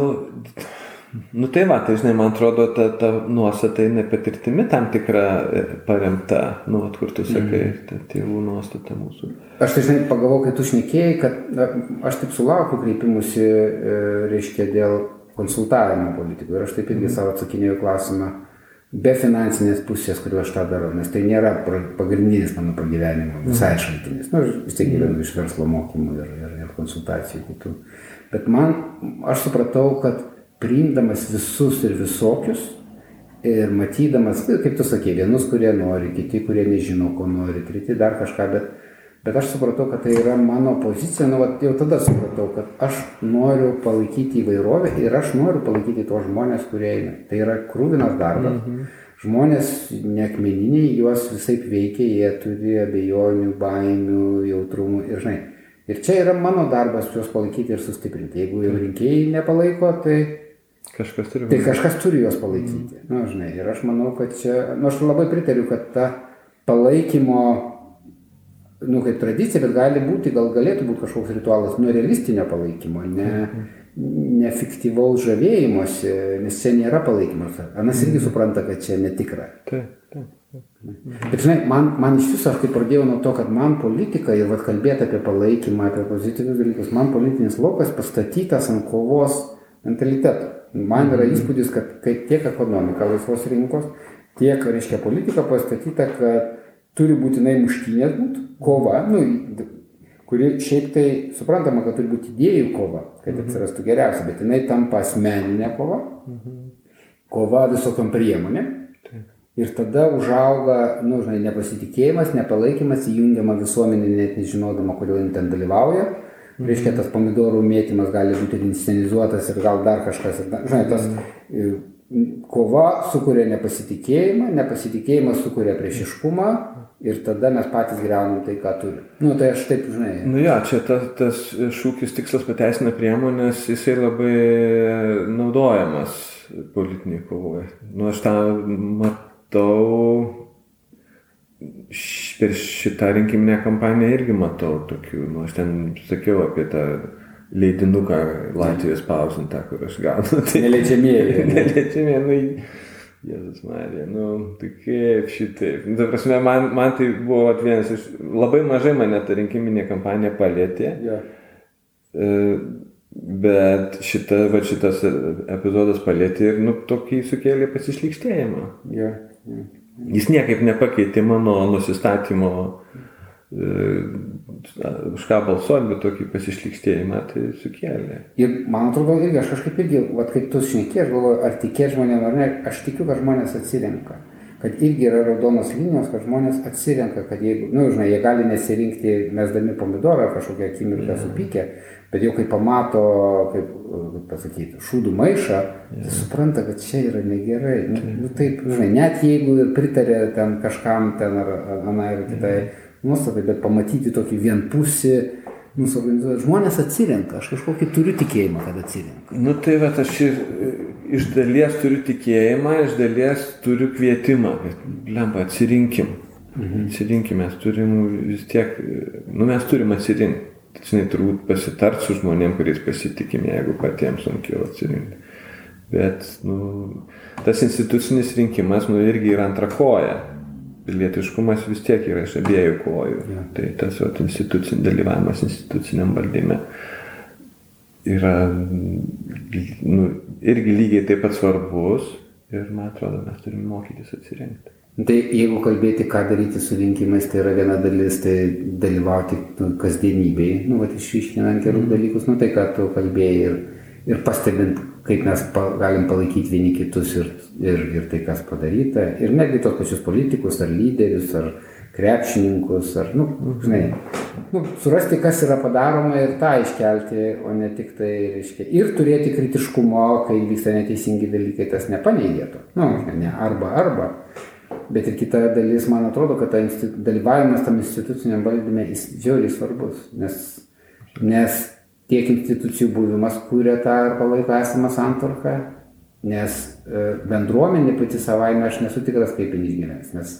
Nu tai va, tai žinai, man atrodo, ta, ta nuostata eina patirtimi tam tikra e, paremta, nu, at, kur tu sakai, mm. ta tėvų nuostata mūsų. Aš tai žinai, pagalvojau, kai tu šnekėjai, kad na, aš taip sulaukiu kreipimusi, e, reiškia, dėl konsultavimo politikų ir aš taip irgi mm. savo atsakinėjau klausimą be finansinės pusės, kuriuo aš tą darau, nes tai nėra pagrindinis mano pagyvenimo visai mm. šaltinis. Na, nu, vis tiek gyvenu iš verslo mokymų ir, ir, ir konsultacijų kitų. Bet man, aš supratau, kad priimdamas visus ir visokius ir matydamas, kaip tu sakei, vienus, kurie nori, kiti, kurie nežino, ko nori, treti dar kažką, bet, bet aš supratau, kad tai yra mano pozicija, nu, vat, jau tada supratau, kad aš noriu palaikyti įvairovę ir aš noriu palaikyti tuos žmonės, kurie eina. Tai yra krūvinas darbas. Mhm. Žmonės nekmeniniai, juos visai veikia, jie turi abejonių, baimių, jautrumų ir žinai. Ir čia yra mano darbas juos palaikyti ir sustiprinti. Jeigu jau rinkėjai nepalaiko, tai Kažkas turi. Tai kažkas turi juos palaikyti. Mm. Na, žinai, ir aš manau, kad čia, nu, aš labai pritariu, kad ta palaikymo, nu, kaip tradicija, bet gali būti, gal galėtų būti kažkoks ritualas, nu, realistinio palaikymo, ne, mm. ne fiktyvaus žavėjimuose, nes čia nėra palaikymas. Anas irgi mm. supranta, kad čia netikra. Taip, taip. Bet žinai, man, man iš viso aš kaip pradėjau nuo to, kad man politika ir kalbėti apie palaikymą, apie pozityvius dalykus, man politinis laukas pastatytas ant kovos mentaliteto. Man yra mhm. įspūdis, kad tiek ekonomika laisvos rinkos, tiek, reiškia, politika pastatyta, kad turi būtinai muštynės būti, kova, nu, kuri šiaip tai suprantama, kad turi būti idėjų kova, kad mhm. atsirastų geriausia, bet jinai tampa asmeninė kova, mhm. kova visokiam priemonėm. Ir tada užauga, nu, žinai, nepasitikėjimas, nepalaikymas, įjungiama visuomenė net nežinodama, kodėl jin ten dalyvauja. Reiškia, tas pomidorų mėtymas gali būti inscenizuotas ir gal dar kažkas. Žinai, tas kova sukuria nepasitikėjimą, nepasitikėjimas sukuria priešiškumą ir tada mes patys greunam tai, ką turime. Nu, tai aš taip, žinai. Nu jo, čia tas, tas šūkis tikslas pateisina priemonės, jisai labai naudojamas politiniai kovoje. Nu, aš tą matau per šitą rinkiminę kampaniją irgi matau tokių, nu, aš ten sakiau apie tą leidinuką Latvijos spausintą, kur aš gaunu. Tai neleidžiamieji. [LAUGHS] neleidžiamieji, nu, Jėzus Marija, nu, tai kaip šitaip. Nu, ta prasme, man, man tai buvo vienas iš, labai mažai mane ta rinkiminė kampanija palėtė. Ja. E, bet šita, va, šitas epizodas palėtė ir, nu, tokį sukėlė pasišlikštėjimą. Ja. Ja. Jis niekaip nepakeitė mano nusistatymo e, už ką balsuoti, bet tokį pasišlikštėjimą tai sukėlė. Ir man atrodo, irgi aš kažkaip irgi, va, kaip tu šnekė, aš galvoju, ar tikė žmonėm ar ne, aš tikiu, kad žmonės atsirenka. Kad irgi yra raudonos linijos, kad žmonės atsirenka, kad jeigu, na, nu, žinai, jie gali nesirinkti mesdami pomidorą kažkokią akimirką supykę, Bet jau kai pamato, kaip, kaip pasakyti, šūdų maišą, tai supranta, kad čia yra negerai. Nu, nu, taip, žinai, net jeigu ir pritarė ten kažkam ten ar anai ar kitai yeah. nuostatai, bet pamatyti tokį vienpusį, mūsų organizuoja, žmonės atsirenka, aš kažkokį turiu tikėjimą, kad atsirenka. Nu tai va, aš ir iš dalies turiu tikėjimą, iš dalies turiu kvietimą, kad lempa atsirinkim. Mhm. Atsirinkime, mes turim vis tiek, nu mes turim atsirinkti. Žinai, turbūt pasitart su žmonėm, kuriais pasitikim, jeigu patiems sunkiau atsirinkti. Bet, nu, tas institucinis rinkimas, nu, irgi yra antrakoja. Pilietiškumas vis tiek yra iš abiejų kojų. Ja. Tai tas vat, institucin, dalyvavimas instituciniam valdyme yra nu, irgi lygiai taip pat svarbus ir man atrodo, mes turime mokytis atsirinkti. Tai jeigu kalbėti, ką daryti su rinkimais, tai yra viena dalis, tai dalyvauti nu, kasdienybėje, nu, va, išryškinant gerus mm. dalykus, nu, tai ką tu kalbėjai ir, ir pastebint, kaip mes pa, galim palaikyti vieni kitus ir, ir, ir tai, kas padaryta, ir netgi tos pačius politikus, ar lyderius, ar krepšininkus, ar, nu, žinai, nu, surasti, kas yra padaroma ir tą iškelti, o ne tik tai, reiškia, ir turėti kritiškumo, kai vyksta neteisingi dalykai, tas nepaneigėtų. Nu, ne arba arba. Bet ir kita dalis, man atrodo, kad ta dalyvavimas tam instituciniam valdyme jis žiauriai svarbus, nes, nes tiek institucijų buvimas kūrė tą ir palaiko esamą santvarką, nes e, bendruomenė pati savaime aš nesu tikras, kaip jin išgyvens, nes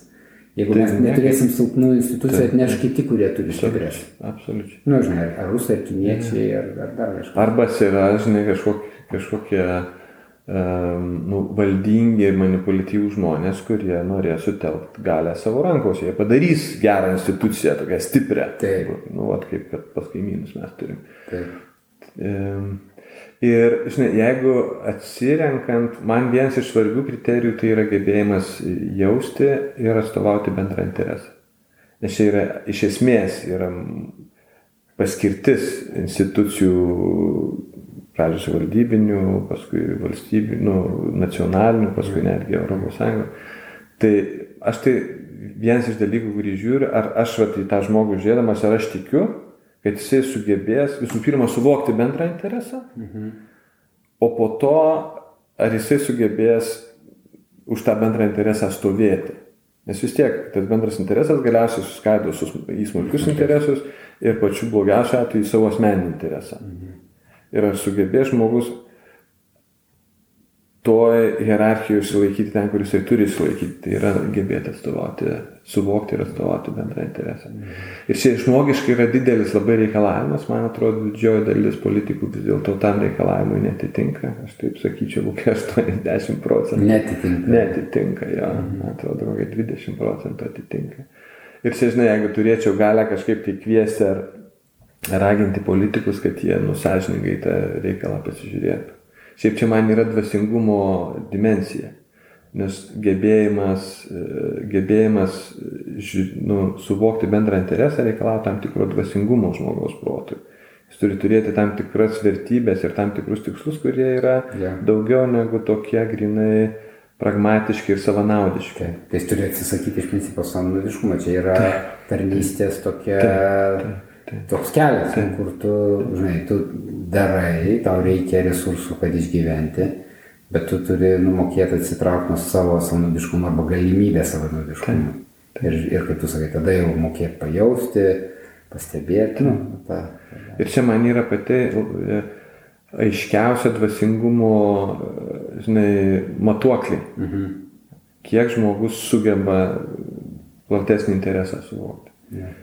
jeigu mes neturėsim silpnų institucijų, atneš kiti, kurie turi stiprias. Absoliučiai. Na, nu, žinai, ar rusai, ar kiniečiai, ar, ar dar kažkas. Arba yra, žinai, kažkokie, kažkokie nu, valdingi manipuliatyvūs žmonės, kurie norės sutelkti galę savo rankose. Jie padarys gerą instituciją, tokią stiprią. Taip. Nu, vat, kaip kad pas kaimynus mes turim. Taip. Ir, žinai, jeigu atsirenkant, man vienas iš svarbių kriterijų tai yra gebėjimas jausti ir atstovauti bendrą interesą. Nes čia yra iš esmės yra paskirtis institucijų pradžioje savivaldybinių, paskui valstybinių, nacionalinių, paskui netgi Europos Sąjungos. Tai aš tai vienas iš dalykų, kurį žiūriu, ar aš vat, į tą žmogų žiūrėdamas, ar aš tikiu, kad jisai sugebės visų pirma suvokti bendrą interesą, mhm. o po to, ar jisai sugebės už tą bendrą interesą stovėti. Nes vis tiek tas bendras interesas galiausiai suskaido į smulkius interesus ir pačiu blogiausiu atveju į savo asmeninį interesą. Mhm ir ar sugebės žmogus toj hierarchijoje išsilaikyti ten, kur jisai turi išsilaikyti. Tai yra gebėti atstovauti, suvokti ir atstovauti bendrą interesą. Mhm. Ir čia žmogiškai yra didelis labai reikalavimas, man atrodo, didžioji dalis politikų vis dėlto tam reikalavimui netitinka. Aš taip sakyčiau, kokie 80 procentų. Netitinka. Netitinka, jo. Mhm. Man atrodo, kokie 20 procentų atitinka. Ir čia, žinai, jeigu turėčiau galę kažkaip tai kviesti ar raginti politikus, kad jie nusažiningai tą reikalą pasižiūrėtų. Šiaip čia man yra dvasingumo dimensija, nes gebėjimas, e, gebėjimas nu, suvokti bendrą interesą reikalauja tam tikro dvasingumo žmogaus protui. Jis turi turėti tam tikras vertybės ir tam tikrus tikslus, kurie yra yeah. daugiau negu tokie grinai pragmatiški ir savanaudiški. Tai jis turi atsisakyti iš principo savanaudiškumo, čia yra tarnystės tokia... Taip, taip Tai. Toks kelias, tai. kur tu, žinai, tu darai, tau reikia resursų, kad išgyventi, bet tu turi numokėti atsitraukti nuo savo savanaudiškumo arba galimybę savanaudiškumo. Tai. Ir, ir kaip tu sakai, tada jau mokėti pajausti, pastebėti. Nu, ta, ta. Ir čia man yra pati e, aiškiausia dvasingumo, žinai, matuoklį. Mhm. Kiek žmogus sugeba platesnį interesą suvokti. Ja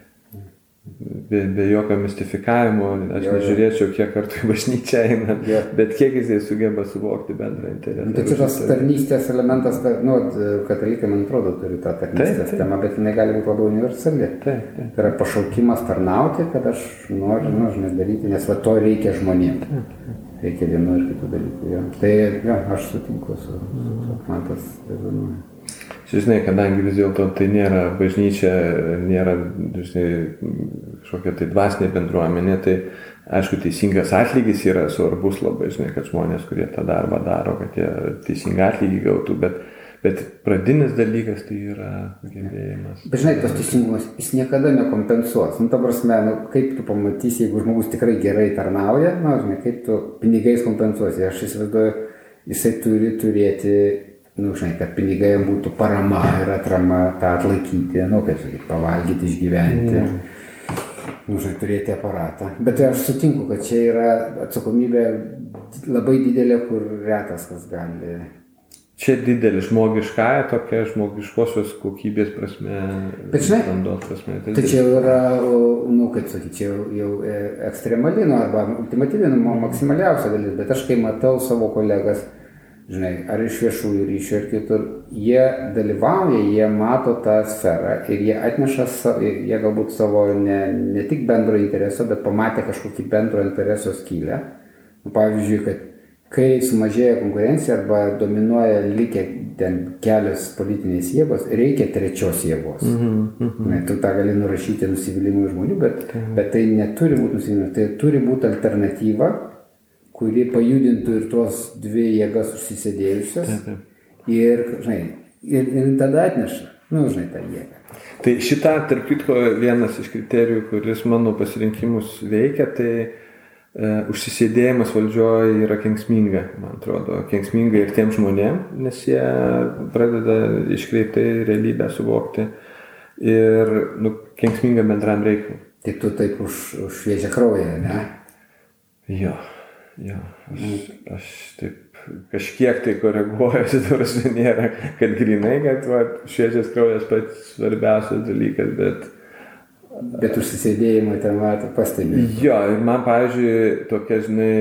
be, be jokio mistifikavimo, aš jo, nežiūrėčiau, kiek kartų į bažnyčią eina, jo. bet kiek jisai sugeba suvokti bendrą interesą. Tai čia tas tarnystės elementas, ta, nu, katalikai, man atrodo, turi tą tarnystės temą, bet jinai gali būti labai universali. Taip, taip. Tai yra pašaukimas tarnauti, kad aš noriu, nu, žinai, daryti, nes va to reikia žmonėms. Reikia vienu ir kitų dalykų. Jo. Tai, jo, aš sutinku su, su, su man tas rezonuoja. Žinai, kadangi vis dėlto tai nėra bažnyčia, nėra žinai, kažkokia tai dvasinė bendruomenė, tai aišku, teisingas atlygis yra svarbus labai, žinai, kad žmonės, kurie tą darbą daro, kad jie teisingą atlygį gautų, bet, bet pradinis dalykas tai yra gebėjimas. Bet žinai, tas teisingumas, jis niekada nekompensuos. Nu, ta prasme, nu, kaip tu pamatysi, jeigu žmogus tikrai gerai tarnauja, nu, žinai, kaip tu pinigais kompensuosi. Aš įsivaizduoju, jisai turi turėti nu, žinai, kad pinigai būtų parama ir atrama tą atlaikyti, nu, kaip sakyti, pavalgyti, išgyventi. Mm. Nu, žinai, turėti aparatą. Bet aš sutinku, kad čia yra atsakomybė labai didelė, kur retas kas gali čia didelis žmogiškąją, tokia žmogiškosios kokybės prasme, Bet žinai, prasme. Tai čia jau yra, nu, kaip sakyti, čia jau, jau e, ekstremali, nu, arba ultimatyvi, nu, maksimaliausia dalis, bet aš kai matau savo kolegas, žinai, ar iš viešųjų ryšių ir kitur, jie dalyvauja, jie mato tą sferą ir jie atneša, jie galbūt savo ne, ne tik bendro intereso, bet pamatė kažkokį bendro intereso skylę. Nu, pavyzdžiui, kad kai sumažėja konkurencija arba dominuoja likę ten kelios politinės jėgos, reikia trečios jėgos. Ne, tu tą gali nurašyti nusivylimui žmonių, bet, bet tai neturi būti nusivylimas, tai turi būti alternatyva, kuri pajudintų ir tuos dvi jėgas užsisėdėjusias. Ir, žinai, ir, ir tada atneša, nu, žinai, tą jėgą. Tai šitą, tarp kitko, vienas iš kriterijų, kuris mano pasirinkimus veikia, tai e, užsisėdėjimas valdžioje yra kenksminga, man atrodo, kenksminga ir tiem žmonėm, nes jie pradeda iškreiptai realybę suvokti ir nu, kenksminga bendram reikalui. Tai tu taip už, už šviežią kraują, ne? Jo, jo, aš, aš taip kažkiek tai koreguojuosi, nors [LAUGHS] nėra, kad grinai, kad va, šviežias kraujas pats svarbiausias dalykas, bet Bet užsisėdėjimo ten matai pastebi. Jo, ir man, pavyzdžiui, tokia, žinai,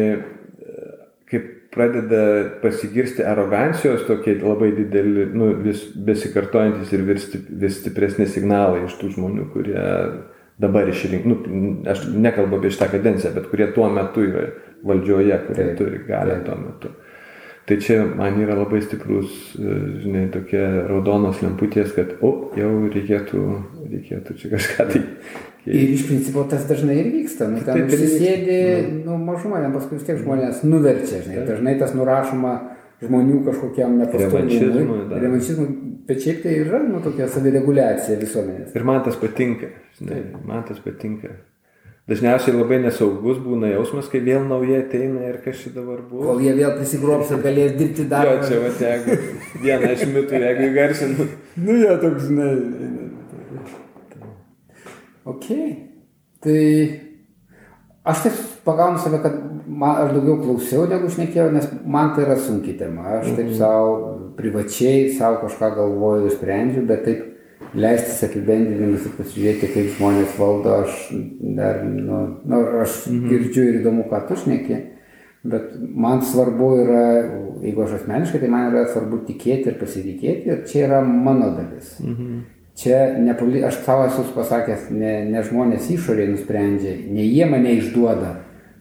kaip pradeda pasigirsti arogancijos, tokie labai dideli, nu, vis besikartojantis ir vis, vis stipresni signalai iš tų žmonių, kurie dabar išrinkti, nu, aš nekalbu apie šitą kadenciją, bet kurie tuo metu yra valdžioje, kurie turi galę tuo metu. Tai čia man yra labai stiprus, e, žinai, tokie raudonos lemputės, kad, o, jau reikėtų, reikėtų čia kažką tai. Ir iš principo tas dažnai ir vyksta. Nu, ten Taip ir užsisėdi, nu, mažuma, ten paskui vis tiek žmonės nuverčia, žinai. Dažnai tas nurašoma žmonių kažkokiam nepastovumui. Revanšizmui. Bet šiaip tai yra, nu, tokia savireguliacija visuomenės. Ir man tas patinka, žinai, man tas patinka. Dažniausiai labai nesaugus būna jausmas, kai vėl nauja ateina ir kas čia dabar buvo. Kol jie vėl prisigrobs ir galės dirbti Jo, darbą. čia va, jeigu vieną iš mitų, jeigu įgarsinu. Nu, jo, toks, žinai. Ok. Tai aš taip pagaunu save, kad man, aš daugiau klausiau, negu šnekėjau, nes man tai yra sunki tema. Aš taip savo privačiai, savo kažką galvoju sprendžiu, bet taip leistis apibendrinimus ir pasižiūrėti, kaip žmonės valdo, aš dar, nu, nu aš girdžiu ir įdomu, ką tu šneki. Bet man svarbu yra, jeigu aš asmeniškai, tai man yra svarbu tikėti ir pasitikėti ir čia yra mano dalis. Čia ne, aš savo esu pasakęs, ne, ne žmonės išorėje nusprendžia, ne jie mane išduoda,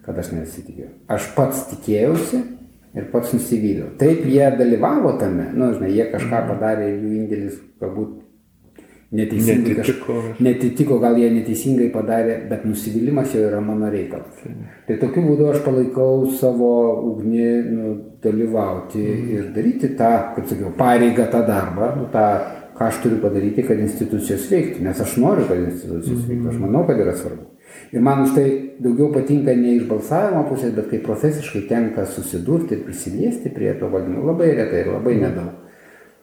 kad aš nesitikiu. Aš pats tikėjausi ir pats nusivyliau. Taip jie dalyvavo tame, nu, žinai, jie kažką padarė ir jų indėlis galbūt neteisingai Netitiko. kaž- netitiko, gal jie neteisingai padarė, bet nusivylimas jau yra mano reikalas. Tai tokiu būdu aš palaikau savo ugnį nu, dalyvauti ir daryti tą, kaip sakiau, pareigą tą darbą, nu, tą, ką aš turiu padaryti, kad institucijos veiktų, nes aš noriu, kad institucijos veiktų, aš manau, kad yra svarbu. Ir man už tai daugiau patinka ne iš balsavimo pusės, bet kai profesiškai tenka susidurti ir prisiliesti prie to valdymo, labai retai ir labai nedaug.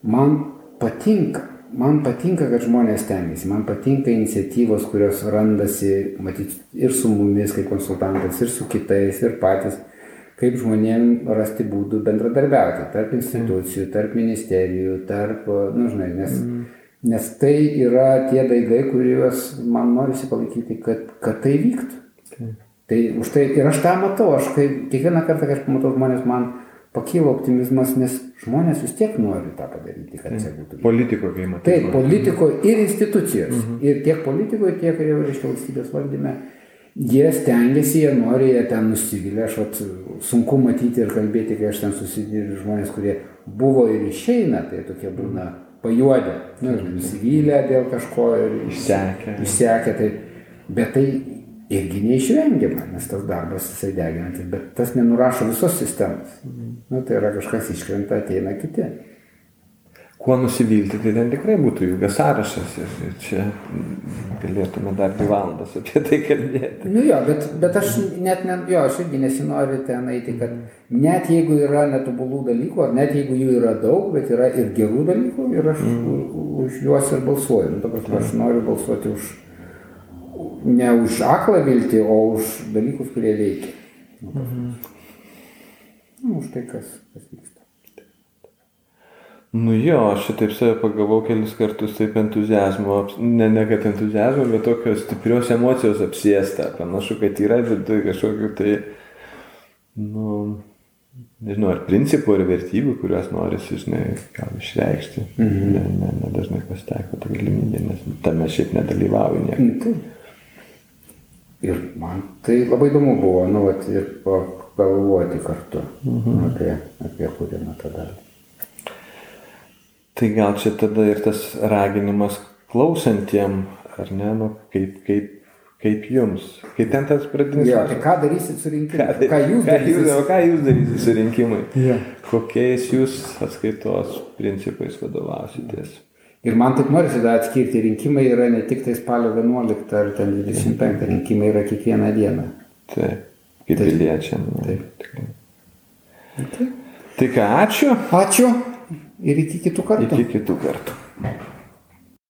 Man patinka, man patinka, kad žmonės tengiasi, man patinka iniciatyvos, kurios randasi, matyt, ir su mumis kaip konsultantais, ir su kitais, ir patys, kaip žmonėm rasti būdų bendradarbiauti tarp institucijų, tarp ministerijų, tarp, nu, žinai, nes, nes tai yra tie daigai, kuriuos man norisi palaikyti, kad, kad tai vyktų. Tai už tai ir aš tą matau, aš kai, kiekvieną kartą, kai aš pamatau žmonės, man pakyla optimizmas, nes žmonės vis tiek nori tą padaryti, kad čia būtų. Politiko, matai. Taip, politiko ir institucijos. Ir tiek politikoje, tiek ir jau reiškia valstybės valdyme. Jie stengiasi, jie nori, jie ten nusivylę. Aš vat, sunku matyti ir kalbėti, kai aš ten susiduriu žmonės, kurie buvo ir išeina, tai tokie būna pajuodę, nu, nusivylę dėl kažko ir Išsekę. Išsekę, tai, bet tai irgi neišvengiama, nes tas darbas jisai deginantis, bet tas nenurašo visos sistemos. Nu, tai yra kažkas iškrenta, ateina kiti. Kuo nusivilti, tai ten tikrai būtų ilgas sąrašas ir, ir čia galėtume dar dvi valandas apie tai kalbėti. Nu jo, bet, bet aš net, ne, jo, aš irgi nesinoriu ten eiti, kad net jeigu yra netobulų dalykų, ar net jeigu jų yra daug, bet yra ir gerų dalykų, ir aš mm. už juos ir balsuoju. Nu, prasme, aš noriu balsuoti už, ne už aklą viltį, o už dalykus, kurie veikia. Nu, mm. nu, už tai, kas, kas vyksta. Nu jo, aš šitaip save pagavau kelis kartus taip entuzijazmo, ne, ne kad entuzijazmo, bet tokios stiprios emocijos apsiesta. Panašu, kad yra viduje kažkokiu tai, nu, nežinau, ar principų, ar vertybių, kuriuos norisi, žinai, gal išreikšti. Mhm. Ne, ne, ne dažnai pasitaiko ta galimybė, nes tame šiaip nedalyvauju niekur. Nu, taip. Ir man tai labai įdomu buvo, nu, vat, ir pagalvoti kartu mhm. apie, apie kūrimą tada. Tai gal čia tada ir tas raginimas klausantiem, ar ne, nu, kaip, kaip, kaip jums. Kai ten tas pradinis... Jo, tai ką darysit su rinkimu? Ką, Ką jūs darysit? ką jūs darysit su rinkimai? Jo. Kokiais jūs atskaitos principais vadovausitės? Ir man taip norisi dar atskirti, rinkimai yra ne tik tai spalio 11 ar ten 25, rinkimai yra kiekvieną dieną. Taip, kaip piliečiam. Taip. tikrai. Tai ką, ačiū. Ačiū ir iki kitų kartų. Iki kitų kartų.